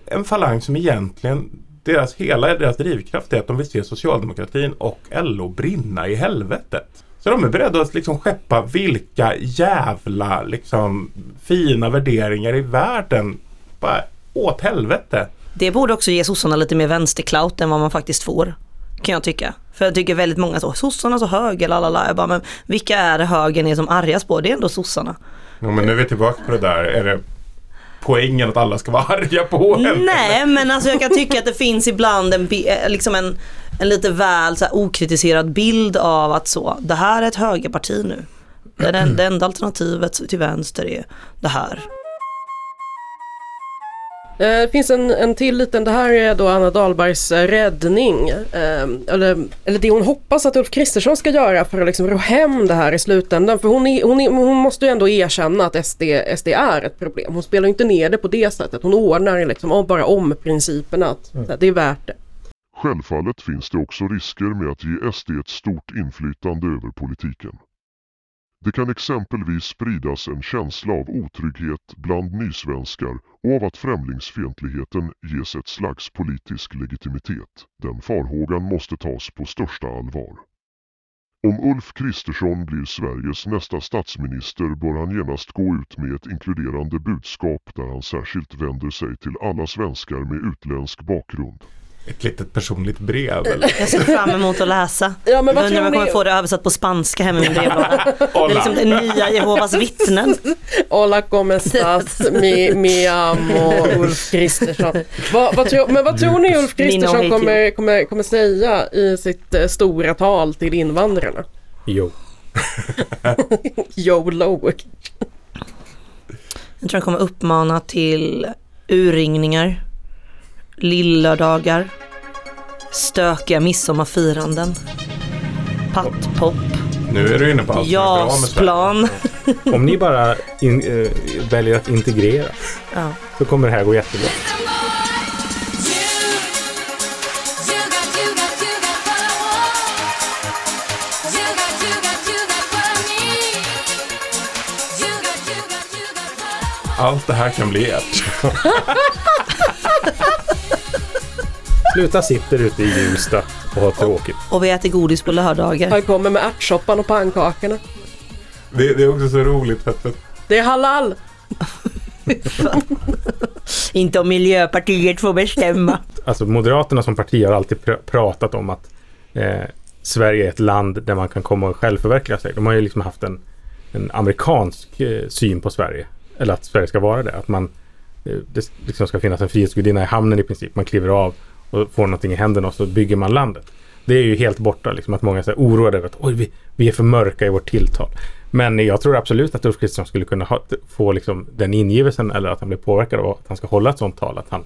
en falang som egentligen, deras, hela deras drivkraft är att de vill se socialdemokratin och LO brinna i helvetet. Så de är beredda att liksom skeppa vilka jävla liksom, fina värderingar i världen bara åt helvete. Det borde också ge sossarna lite mer vänsterclout än vad man faktiskt får. Kan jag tycka. För jag tycker väldigt många så, sossarna så höger, lalala. Jag bara, men vilka är det högern är som argas på? Det är ändå sossarna. Jo, men nu är vi tillbaka på det där. Är det poängen att alla ska vara arga på en? Nej, men alltså jag kan tycka att det finns ibland en, eh, liksom en, en lite väl så här, okritiserad bild av att så, det här är ett högerparti nu. Det, är den, det enda alternativet till vänster är det här. Eh, Det finns en, en till liten, det här är då Anna Dahlbergs eh, räddning. Eh, eller, eller det hon hoppas att Ulf Kristersson ska göra för att liksom ro hem det här i slutändan. För hon, är, hon, är, hon måste ju ändå erkänna att SD, SD är ett problem. Hon spelar ju inte ner det på det sättet. Hon ordnar liksom om, bara om principerna att så här, det är värt det. Självfallet finns det också risker med att ge SD ett stort inflytande över politiken. Det kan exempelvis spridas en känsla av otrygghet bland nysvenskar och av att främlingsfientligheten ges ett slags politisk legitimitet. Den farhågan måste tas på största allvar. Om Ulf Kristersson blir Sveriges nästa statsminister bör han genast gå ut med ett inkluderande budskap där han särskilt vänder sig till alla svenskar med utländsk bakgrund. Ett litet personligt brev eller? Jag ser fram emot att läsa. Ja, men vad jag undrar om jag tror kommer ni- få det översatt på spanska hem i min brevlåda. Det är liksom det nya Jehovas vittnen. Hola como estás, mi, mi amo Ulf Kristersson. Vad, vad tror, men vad tror ni Ulf Kristersson kommer, kommer, kommer säga i sitt eh, stora tal till invandrarna? Jo. YOLO. Jag tror han kommer uppmana till urringningar, lillördagar, stökiga midsommarfiranden, pattpop, Nu är du inne på allt jasplan. Om ni bara in, eh, väljer att integrera Ja. så kommer det här gå jättebra. Allt det här kan bli ert. Sluta sitta ute i Hjulsta och ha tråkigt. Och vi äter godis på lördagar. Han kommer med ärtsoppan och pannkakorna. Det, det är också så roligt att Det är halal! Inte om Miljöpartiet får bestämma. Alltså Moderaterna som parti har alltid pr- pratat om att eh, Sverige är ett land där man kan komma och självförverkliga sig. De har ju liksom haft en, en amerikansk eh, syn på Sverige. Eller att Sverige ska vara det. Att man, eh, det liksom ska finnas en frihetsgudinna i hamnen i princip. Man kliver av och får någonting i händerna och så bygger man landet. Det är ju helt borta, liksom, att många är oroade över att Oj, vi, vi är för mörka i vårt tilltal. Men jag tror absolut att Ulf Kristersson skulle kunna ha, få liksom den ingivelsen eller att han blir påverkad av att han ska hålla ett sånt tal. Att han,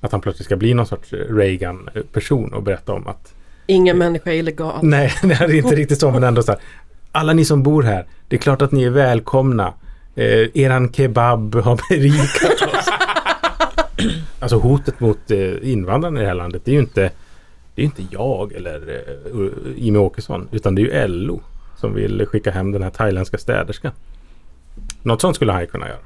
att han plötsligt ska bli någon sorts Reagan-person och berätta om att Ingen människa är illegal. Nej, det är inte riktigt så men ändå så här. Alla ni som bor här, det är klart att ni är välkomna. Eh, eran kebab har berikat oss. alltså hotet mot eh, invandrarna i det här landet, det är ju inte, det är inte jag eller eh, Jimmie Åkesson, utan det är ju LO som vill skicka hem den här thailändska städerskan. Något sånt skulle han ju kunna göra.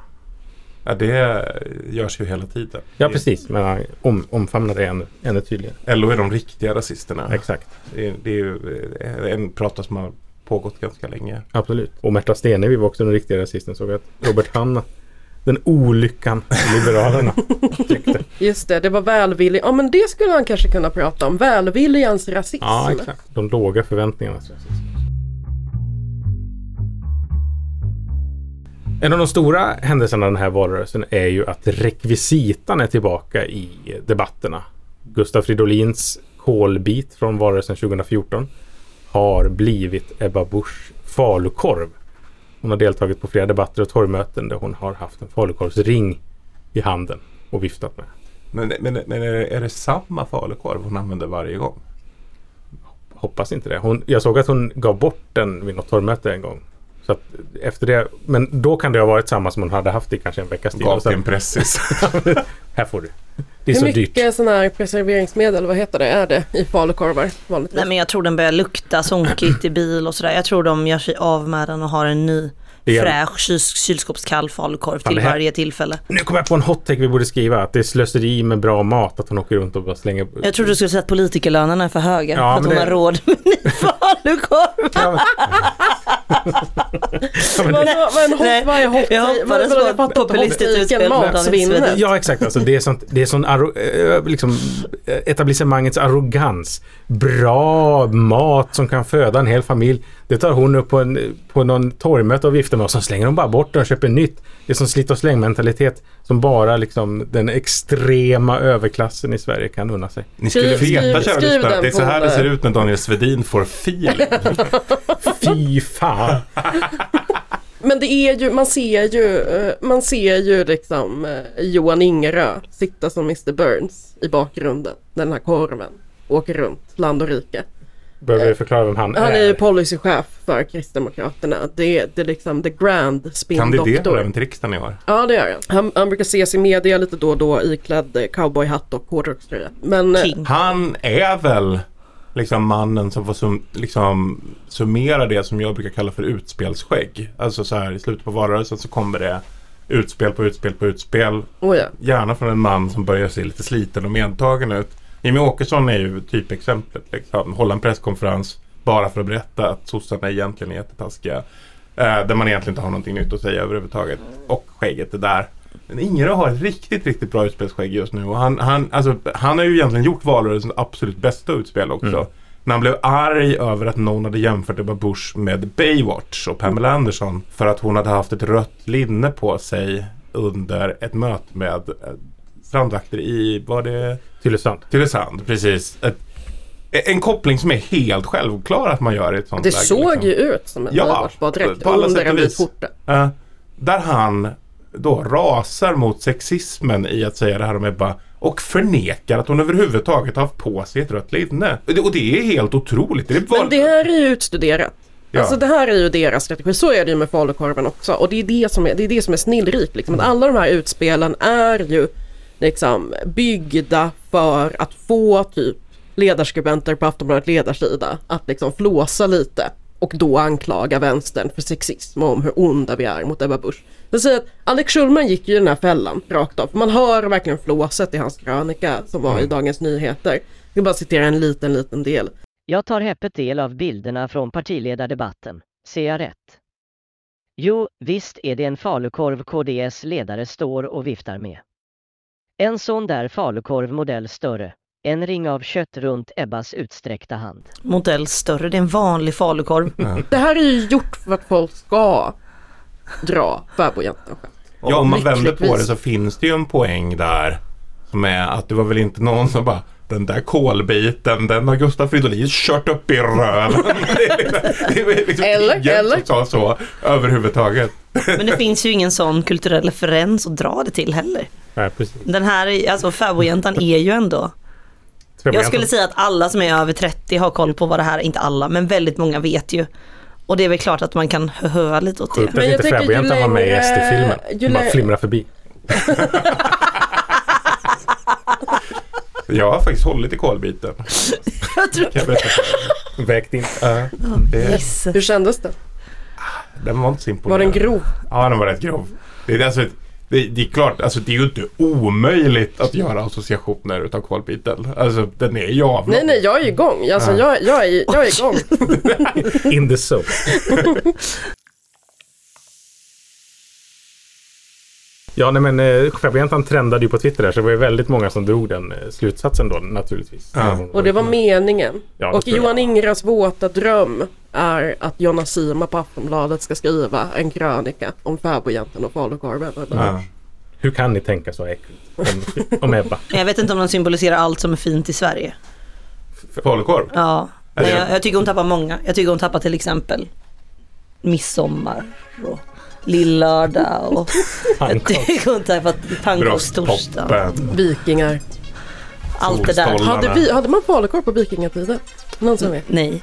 ja, det görs ju hela tiden. Ja, precis, men han om, omfamnar det ännu, ännu tydligare. LO är de riktiga rasisterna. Exakt. Det det är ju eh, en prata som har pågått ganska länge. Absolut. Och Märta Stenevi var också den riktiga rasisten. Såg att Robert Hanna, den olyckan Liberalerna, tyckte. Just det, det var välvillig. Ja men det skulle han kanske kunna prata om. Välviljans rasism. Ja, exakt. De låga förväntningarna. En av de stora händelserna den här valrörelsen är ju att rekvisitan är tillbaka i debatterna. Gustav Fridolins kolbit från valrörelsen 2014 har blivit Ebba Busch falukorv. Hon har deltagit på flera debatter och torgmöten där hon har haft en falukorvsring i handen och viftat med. Men, men, men är, det, är det samma falukorv hon använder varje gång? Hoppas inte det. Hon, jag såg att hon gav bort den vid något torgmöte en gång. Så efter det, men då kan det ha varit samma som hon hade haft i kanske en veckas tid. Gav till en pressis. här får du. Det är Hur så dyrt. mycket sådana här preserveringsmedel, vad heter det, är det i falukorvar vanligtvis? Nej men jag tror den börjar lukta sonkigt i bil och sådär. Jag tror de gör sig av med den och har en ny fräsch kyls- kylskåpskall falukorv till här- varje tillfälle. Nu kommer jag på en hot take vi borde skriva. Att det är slöseri med bra mat. Att hon åker runt och bara slänger... Jag trodde du skulle säga att politikerlönerna är för höga Ja, för att hon det- har råd med ny falukorv. Vad, vad, en hot, Nej, vad är hot? jag hoppades på ett populistiskt utspel från. Ja exakt, alltså, det är sånt, det är sån arro, eh, liksom, eh, etablissemangets arrogans. Bra mat som kan föda en hel familj. Det tar hon upp på, en, på någon torgmöte och viftar med och så slänger hon bara bort det och köper nytt. Det är som slit och släng mentalitet som bara liksom den extrema överklassen i Sverige kan unna sig. Ni skulle Skriv- veta kära lyssnare den det är så här det den ser ut när Daniel Svedin får feeling. Fy fan! Men det är ju, man ser ju, eh, man ser ju liksom eh, Johan Ingerö sitta som Mr Burns i bakgrunden den här korven åker runt land och rike. Behöver vi förklara vem han, Han är är? ju policychef för Kristdemokraterna. Det är, det är liksom the grand spin Kandiderar även till riksdagen i år. Ja det gör han. han. Han brukar ses i media lite då och då iklädd eh, cowboyhatt och hårdrockströja. Men eh, King. Han är väl liksom mannen som får sum, liksom, summera det som jag brukar kalla för utspelsskägg. Alltså så här i slutet på valrörelsen så kommer det utspel på utspel på utspel. oh ja. Gärna från en man som börjar se lite sliten och medtagen ut. Jimmy Åkesson är ju typexemplet. Liksom. Hålla en presskonferens bara för att berätta att sossarna egentligen är jättetaskiga. Eh, där man egentligen inte har någonting nytt att säga överhuvudtaget. Och skägget är där. Men Ingerö har ett riktigt, riktigt bra utspelsskägg just nu. Och han, han, alltså, han har ju egentligen gjort valrörelsens absolut bästa utspel också. Mm. När han blev arg över att någon hade jämfört Ebba Busch med Baywatch och Pamela Anderson. För att hon hade haft ett rött linne på sig under ett möte med strandvakter i, var det Tylösand. Tylösand? Precis. Ett, en koppling som är helt självklar att man gör i ett sånt Det läge. såg liksom. ju ut som en Ja, direkt på alla under sätt en och vit skjorta. Eh, där han då rasar mot sexismen i att säga det här om Ebba och förnekar att hon överhuvudtaget har haft på sig ett rött linne. Och det- det är helt otroligt. Det är Men val- det här är ju utstuderat. Ja. Alltså det här är ju deras strategi. Så är det ju med falukorven också. Och det är det som är, det är, det som är snillrikt. Liksom. Att alla de här utspelen är ju liksom byggda för att få typ ledarskribenter på Aftonbladet ledarsida att liksom flåsa lite och då anklaga vänstern för sexism och om hur onda vi är mot Ebba Busch. Det säger att Alex Schulman gick ju i den här fällan rakt av. Man hör verkligen flåset i hans krönika som var i Dagens Nyheter. Jag vill bara citera en liten, liten del. Jag tar häpet del av bilderna från partiledardebatten. Ser jag rätt? Jo, visst är det en falukorv KDS ledare står och viftar med. En sån där falukorv modell större. En ring av kött runt Ebbas utsträckta hand. Modell större, det är en vanlig falukorv. Det här är ju gjort för att folk ska dra fäbodjäntan skämt. Ja, om man vänder på det så finns det ju en poäng där. Som är att det var väl inte någon som bara den där kolbiten, den har Gustaf Fridolin kört upp i röven. det är liksom, liksom Eller, eller. som sa så överhuvudtaget. Men det finns ju ingen sån kulturell referens att dra det till heller. Nej, precis. Den här, alltså fäbodjäntan är ju ändå Jag skulle säga att alla som är över 30 har koll på vad det här är, inte alla, men väldigt många vet ju. Och det är väl klart att man kan höhöa lite åt Sjukt det. att inte fäbodjäntan var med i SD-filmen. Den bara flimrar förbi. Jag har faktiskt hållit i kolbiten. Jag tror... Jag. Vägt in. Ja, det, Hur kändes det? den var inte så imponerande. Var den grov? Ja, den var rätt grov. Det är, alltså, det, det är klart, alltså, det är ju inte omöjligt att göra associationer utav kolbiten. Alltså den är ju avlång. Nej, nej, jag är igång. Alltså, Ja. jag, jag, är, jag är igång. In the zone. Ja, nej men eh, fäbodjäntan trendade ju på Twitter där så det var ju väldigt många som drog den eh, slutsatsen då naturligtvis. Och det var meningen. Ja, det och. Johan Ingras våta dröm är att Jonna Sima på Aftonbladet ska skriva en krönika om fäbodjäntan och falukorven. Ja. Hur kan ni tänka så äckligt om, om Ebba? Jag vet inte om de symboliserar allt som är fint i Sverige. Falukorv? Ja, men jag, jag tycker hon tappar många. Jag tycker hon tappar till exempel midsommar och Lillördag och Pannkaks. pannkakstorsdag. Vikingar. Allt det där. Hade, vi, hade man falukorv på vikingatiden? Någon som vet? Nej.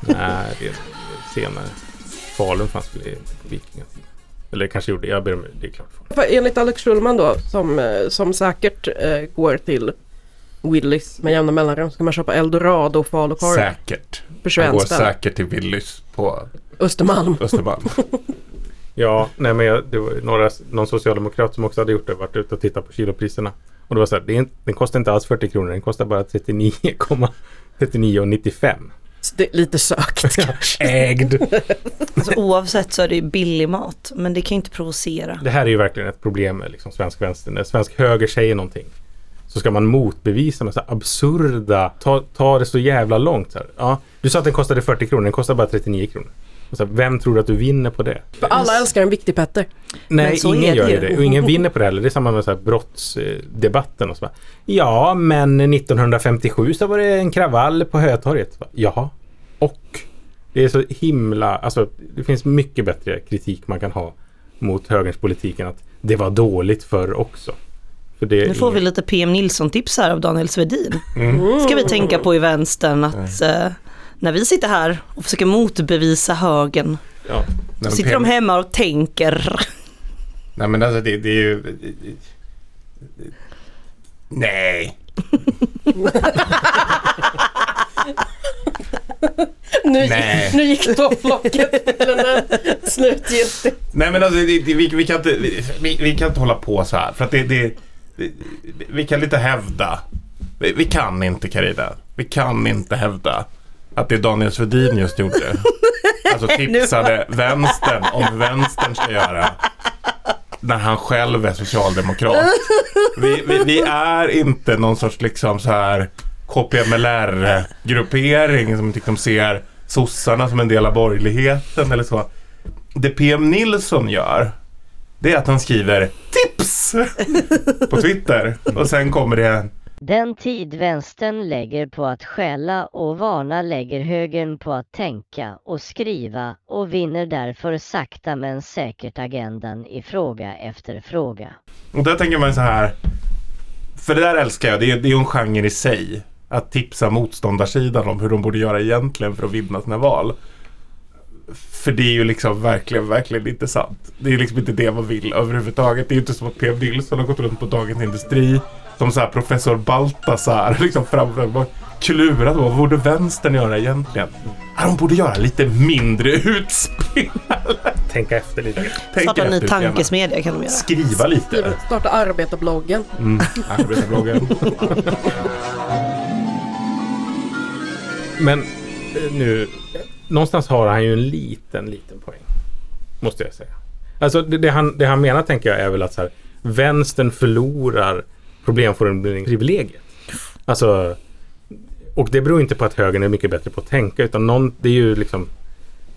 Nej, det är senare. Falun fanns väl på vikingatiden. Eller kanske gjorde, jag ber om det är klart. För enligt Alex Schulman då, som, eh, som säkert eh, går till Willys med jämna mellanrum, så kan man köpa eldorado och falukorv Säkert. för 21 går säkert till Willys på Östermalm. Östermalm. Ja, nej men jag, det var några, någon socialdemokrat som också hade gjort det, varit ute och tittat på kilopriserna. Och det var så här, det är, den kostar inte alls 40 kronor, den kostar bara 39,39,95. Så det är lite sökt kanske. Ägd! Alltså, oavsett så är det ju billig mat. Men det kan ju inte provocera. Det här är ju verkligen ett problem med liksom svensk vänster. När svensk höger säger någonting så ska man motbevisa med så här absurda, ta, ta det så jävla långt. Så här. Ja, du sa att den kostade 40 kronor, den kostar bara 39 kronor. Så här, vem tror du att du vinner på det? För alla älskar en viktig Petter. Nej, Men så ingen är det gör ju det. Och ingen vinner på det heller. Det är samma med så här brottsdebatten. Och så ja, men 1957 så var det en kravall på Hötorget. Jaha. Och det är så himla... Alltså, det finns mycket bättre kritik man kan ha mot högerns politik än att det var dåligt förr också. För Nu får vi ingen- lite PM Nilsson-tips här av Daniel Svedin. Mm. Ska vi tänka på i vänstern att eh, när vi sitter här och försöker motbevisa högern. Ja. Så sitter de hemma och tänker. Nej men alltså det, det är ju... Nej. Nu, Nej. nu gick topplocket till en slutgiltig. Nej men alltså det, det, vi, vi, kan inte, vi, vi kan inte hålla på så här. För att det, det, det vi kan inte hävda. Vi, vi kan inte Carina. Vi kan inte hävda att det Daniel Svedin just gjorde. Alltså tipsade vänstern om hur vänstern ska göra. När han själv är socialdemokrat. Vi, vi, vi är inte någon sorts liksom så här KPMLR-gruppering som liksom ser sossarna som en del av borgerligheten eller så. Det PM Nilsson gör det är att han skriver tips på Twitter och sen kommer det en den tid vänstern lägger på att skälla och varna lägger högern på att tänka och skriva och vinner därför sakta men säkert agendan i fråga efter fråga. Och där tänker man så här. För det där älskar jag. Det är, det är ju en genre i sig. Att tipsa motståndarsidan om hur de borde göra egentligen för att vinna sina val. För det är ju liksom verkligen, verkligen inte sant. Det är ju liksom inte det man vill överhuvudtaget. Det är ju inte som att P.M. Nilsson har gått runt på Dagens Industri som så här professor Baltasar liksom fram och klurat på vad borde vänstern göra egentligen? De borde göra lite mindre utspel. Tänka efter lite. Tänk Starta en ny tankesmedja kan de göra. Skriva lite. Starta arbetarbloggen. Mm. Arbetarbloggen. Men eh, nu, någonstans har han ju en liten, liten poäng. Måste jag säga. Alltså det, det, han, det han menar tänker jag är väl att så här, vänstern förlorar problemformuleringsprivilegiet. Alltså, och det beror inte på att högern är mycket bättre på att tänka utan någon, det är ju liksom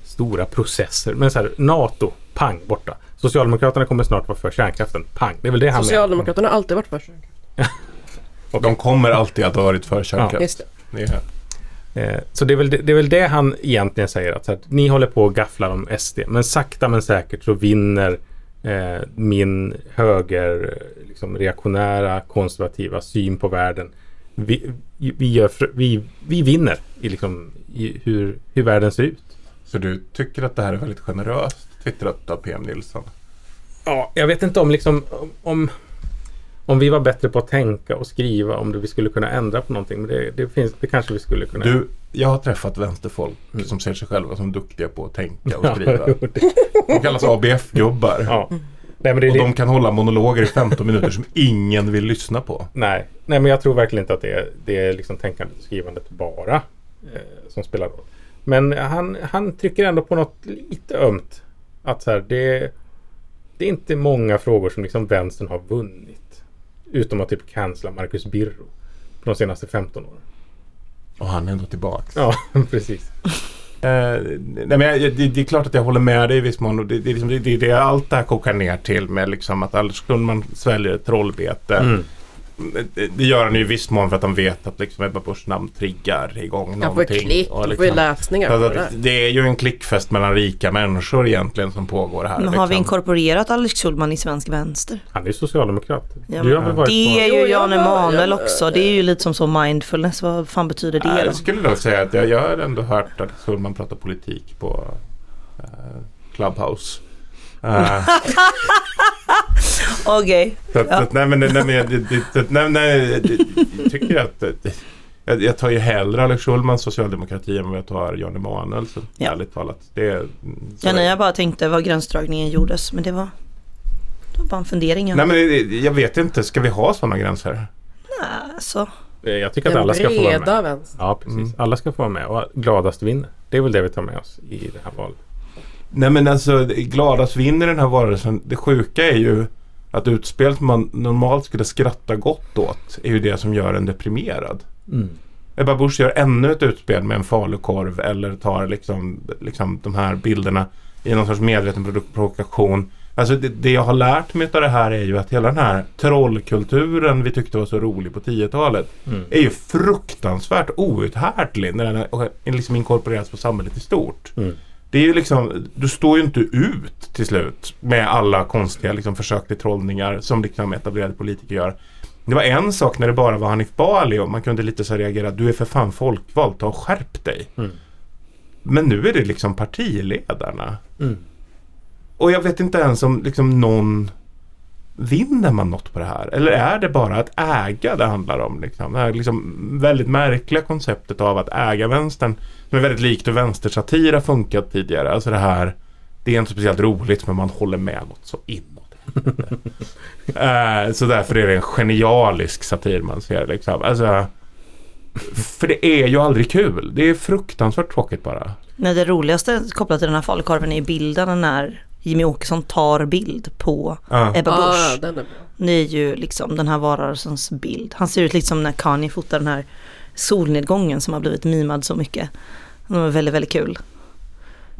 stora processer. Men så här, NATO, pang, borta. Socialdemokraterna kommer snart vara för kärnkraften, pang. Det är väl det han. Socialdemokraterna har alltid varit för De kommer alltid att ha varit för kärnkraft. Just det. är- Eh, Så det är, väl det, det är väl det han egentligen säger. Att, så här, ni håller på och gafflar om SD. Men sakta men säkert så vinner eh, min höger, liksom, reaktionära, konservativa syn på världen. Vi, vi, gör, vi, vi vinner i, liksom, i hur, hur världen ser ut. Så du tycker att det här är väldigt generöst twittrat av PM Nilsson? Ja, jag vet inte om liksom om, om vi var bättre på att tänka och skriva om det, vi skulle kunna ändra på någonting. Men det, det, finns, det kanske vi skulle kunna. Du, jag har träffat vänsterfolk som ser sig själva som duktiga på att tänka och Ja, skriva. det- De kallas ABF-gubbar. Ja. Nej, men det och det- de kan hålla monologer i 15 minuter som ingen vill lyssna på. Nej, nej men jag tror verkligen inte att det är, det är liksom tänkandet och skrivandet bara eh, som spelar roll. Men han, han trycker ändå på något lite ömt. Att så här, det, det är inte många frågor som liksom vänstern har vunnit. Utom att typ cancella Marcus Birro på de senaste 15 åren. Och han är ändå tillbaks. Ja, precis. Eh, nej, men jag, det, det är klart att jag håller med dig i viss mån. Och det, är liksom- det, det, det allt det här kokar ner till med liksom att Anders Lundman sväljer ett trollbete. Mm det- gör han ju i viss mån för att han vet att liksom Ebba Buschs namn triggar igång Han någonting. får ju klick, och han får liksom- läsningar Så på att det det är ju en klickfest mellan rika människor egentligen som pågår här. Men har vi liksom. inkorporerat Alex Schulman i svensk vänster? Han är socialdemokrat. Ja, du har det är ju Jan Emanuel också. Det är ju lite som så mindfulness. Vad fan betyder det då? Jag skulle nog säga att jag, jag har ändå hört att Schulman pratar politik på eh, Clubhouse. Okej. Ja. nej men, nej, men jag, nej, nej, tycker att jag, jag tar ju hellre Alex Schulmans socialdemokrati än vad jag tar Jan Emanuel. Så Ja. ärligt talat. Det, Ja, nej, jag bara tänkte var gränsdragningen gjordes. Men det var, det var bara en fundering. jag nej men jag vet inte, ska vi ha sådana gränser? Nej, alltså. Eh, Jag tycker att alla ska få vara med. Ja, precis. Mm. Alla ska få vara med och gladast vinner. Det är väl det vi tar med oss i det här valet. Nej men alltså gladast vinner den här varelsen. Det sjuka är ju att utspel som man normalt skulle skratta gott åt är ju det som gör en deprimerad. Mm. Ebba Busch gör ännu ett utspel med en falukorv eller tar liksom, liksom de här bilderna i någon sorts medveten provo- provokation. Alltså det, det jag har lärt mig av det här är ju att hela den här trollkulturen vi tyckte var så rolig på 10-talet Mm. är ju fruktansvärt outhärdlig när den har liksom inkorporerats på samhället i stort. Mm. Det är ju liksom, du står ju inte ut till slut med alla konstiga liksom, försök till trollningar som liksom etablerade politiker gör. Det var en sak när det bara var Hanif Bali och man kunde lite så reagera, du är för fan folkvald, ta och skärp dig. Mm. Men nu är det liksom partiledarna. Mm. Och jag vet inte ens om liksom någon Vinner man något på det här? Eller är det bara att äga det handlar om? Liksom? Det här liksom väldigt märkliga konceptet av att äga vänstern. Som är väldigt likt hur vänstersatir har funkat tidigare. Alltså det här Det är inte speciellt roligt men man håller med något så inåt. Eh, så därför är det en genialisk satir man ser liksom. Alltså, för det är ju aldrig kul. Det är fruktansvärt tråkigt bara. Nej, det roligaste kopplat till den här falukorven är bilden när Jimmy Åkesson tar bild på Ja. Ebba Ah, Busch. den är bra. Det är ju liksom den här varelsens bild. Han ser ut liksom när Kanye fotar den här solnedgången som har blivit mimad så mycket. Den var väldigt, väldigt kul.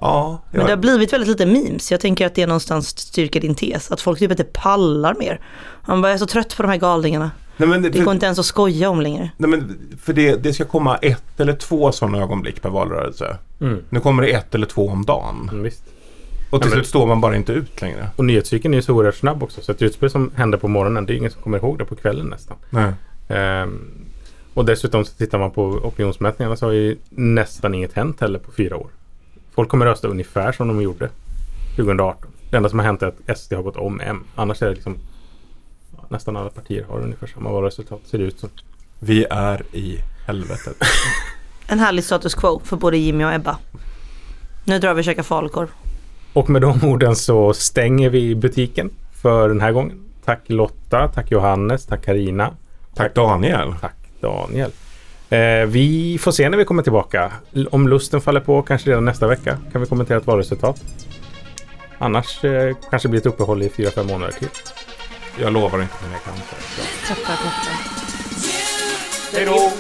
Ja, Men det har blivit väldigt lite memes. Jag tänker att det är någonstans styrker din tes. Att folk typ inte pallar mer. Han bara, jag är så trött på de här galningarna. Nej, men, Det går inte ens att skoja om längre. Nej, men för det, det ska komma ett eller två sådana ögonblick per valrörelse. Mm. Nu kommer det ett eller två om dagen. Mm, visst. Och till slut står man bara inte ut längre. Och nyhetscykeln är ju så oerhört snabb också. Så ett utspel som händer på morgonen, det är ingen som kommer ihåg det på kvällen nästan. Nej. Ehm, och dessutom så tittar man på opinionsmätningarna så har ju nästan inget hänt heller på fyra år. Folk kommer rösta ungefär som de gjorde 2018. Det enda som har hänt är att SD har gått om M. Annars är det liksom nästan alla partier har ungefär samma valresultat ser det ut som. Vi är i helvetet. En härlig status quo för både Jimmy och Ebba. Nu drar vi och käkar falukorv. Och med de orden så stänger vi butiken för den här gången. Tack Lotta, tack Johannes, tack Karina. Tack Daniel. Tack Daniel. Eh, vi får se när vi kommer tillbaka. Om lusten faller på kanske redan nästa vecka kan vi kommentera ett valresultat. Annars eh, kanske det blir ett uppehåll i fyra fem månader till. Jag lovar inte men jag kan. Hej då!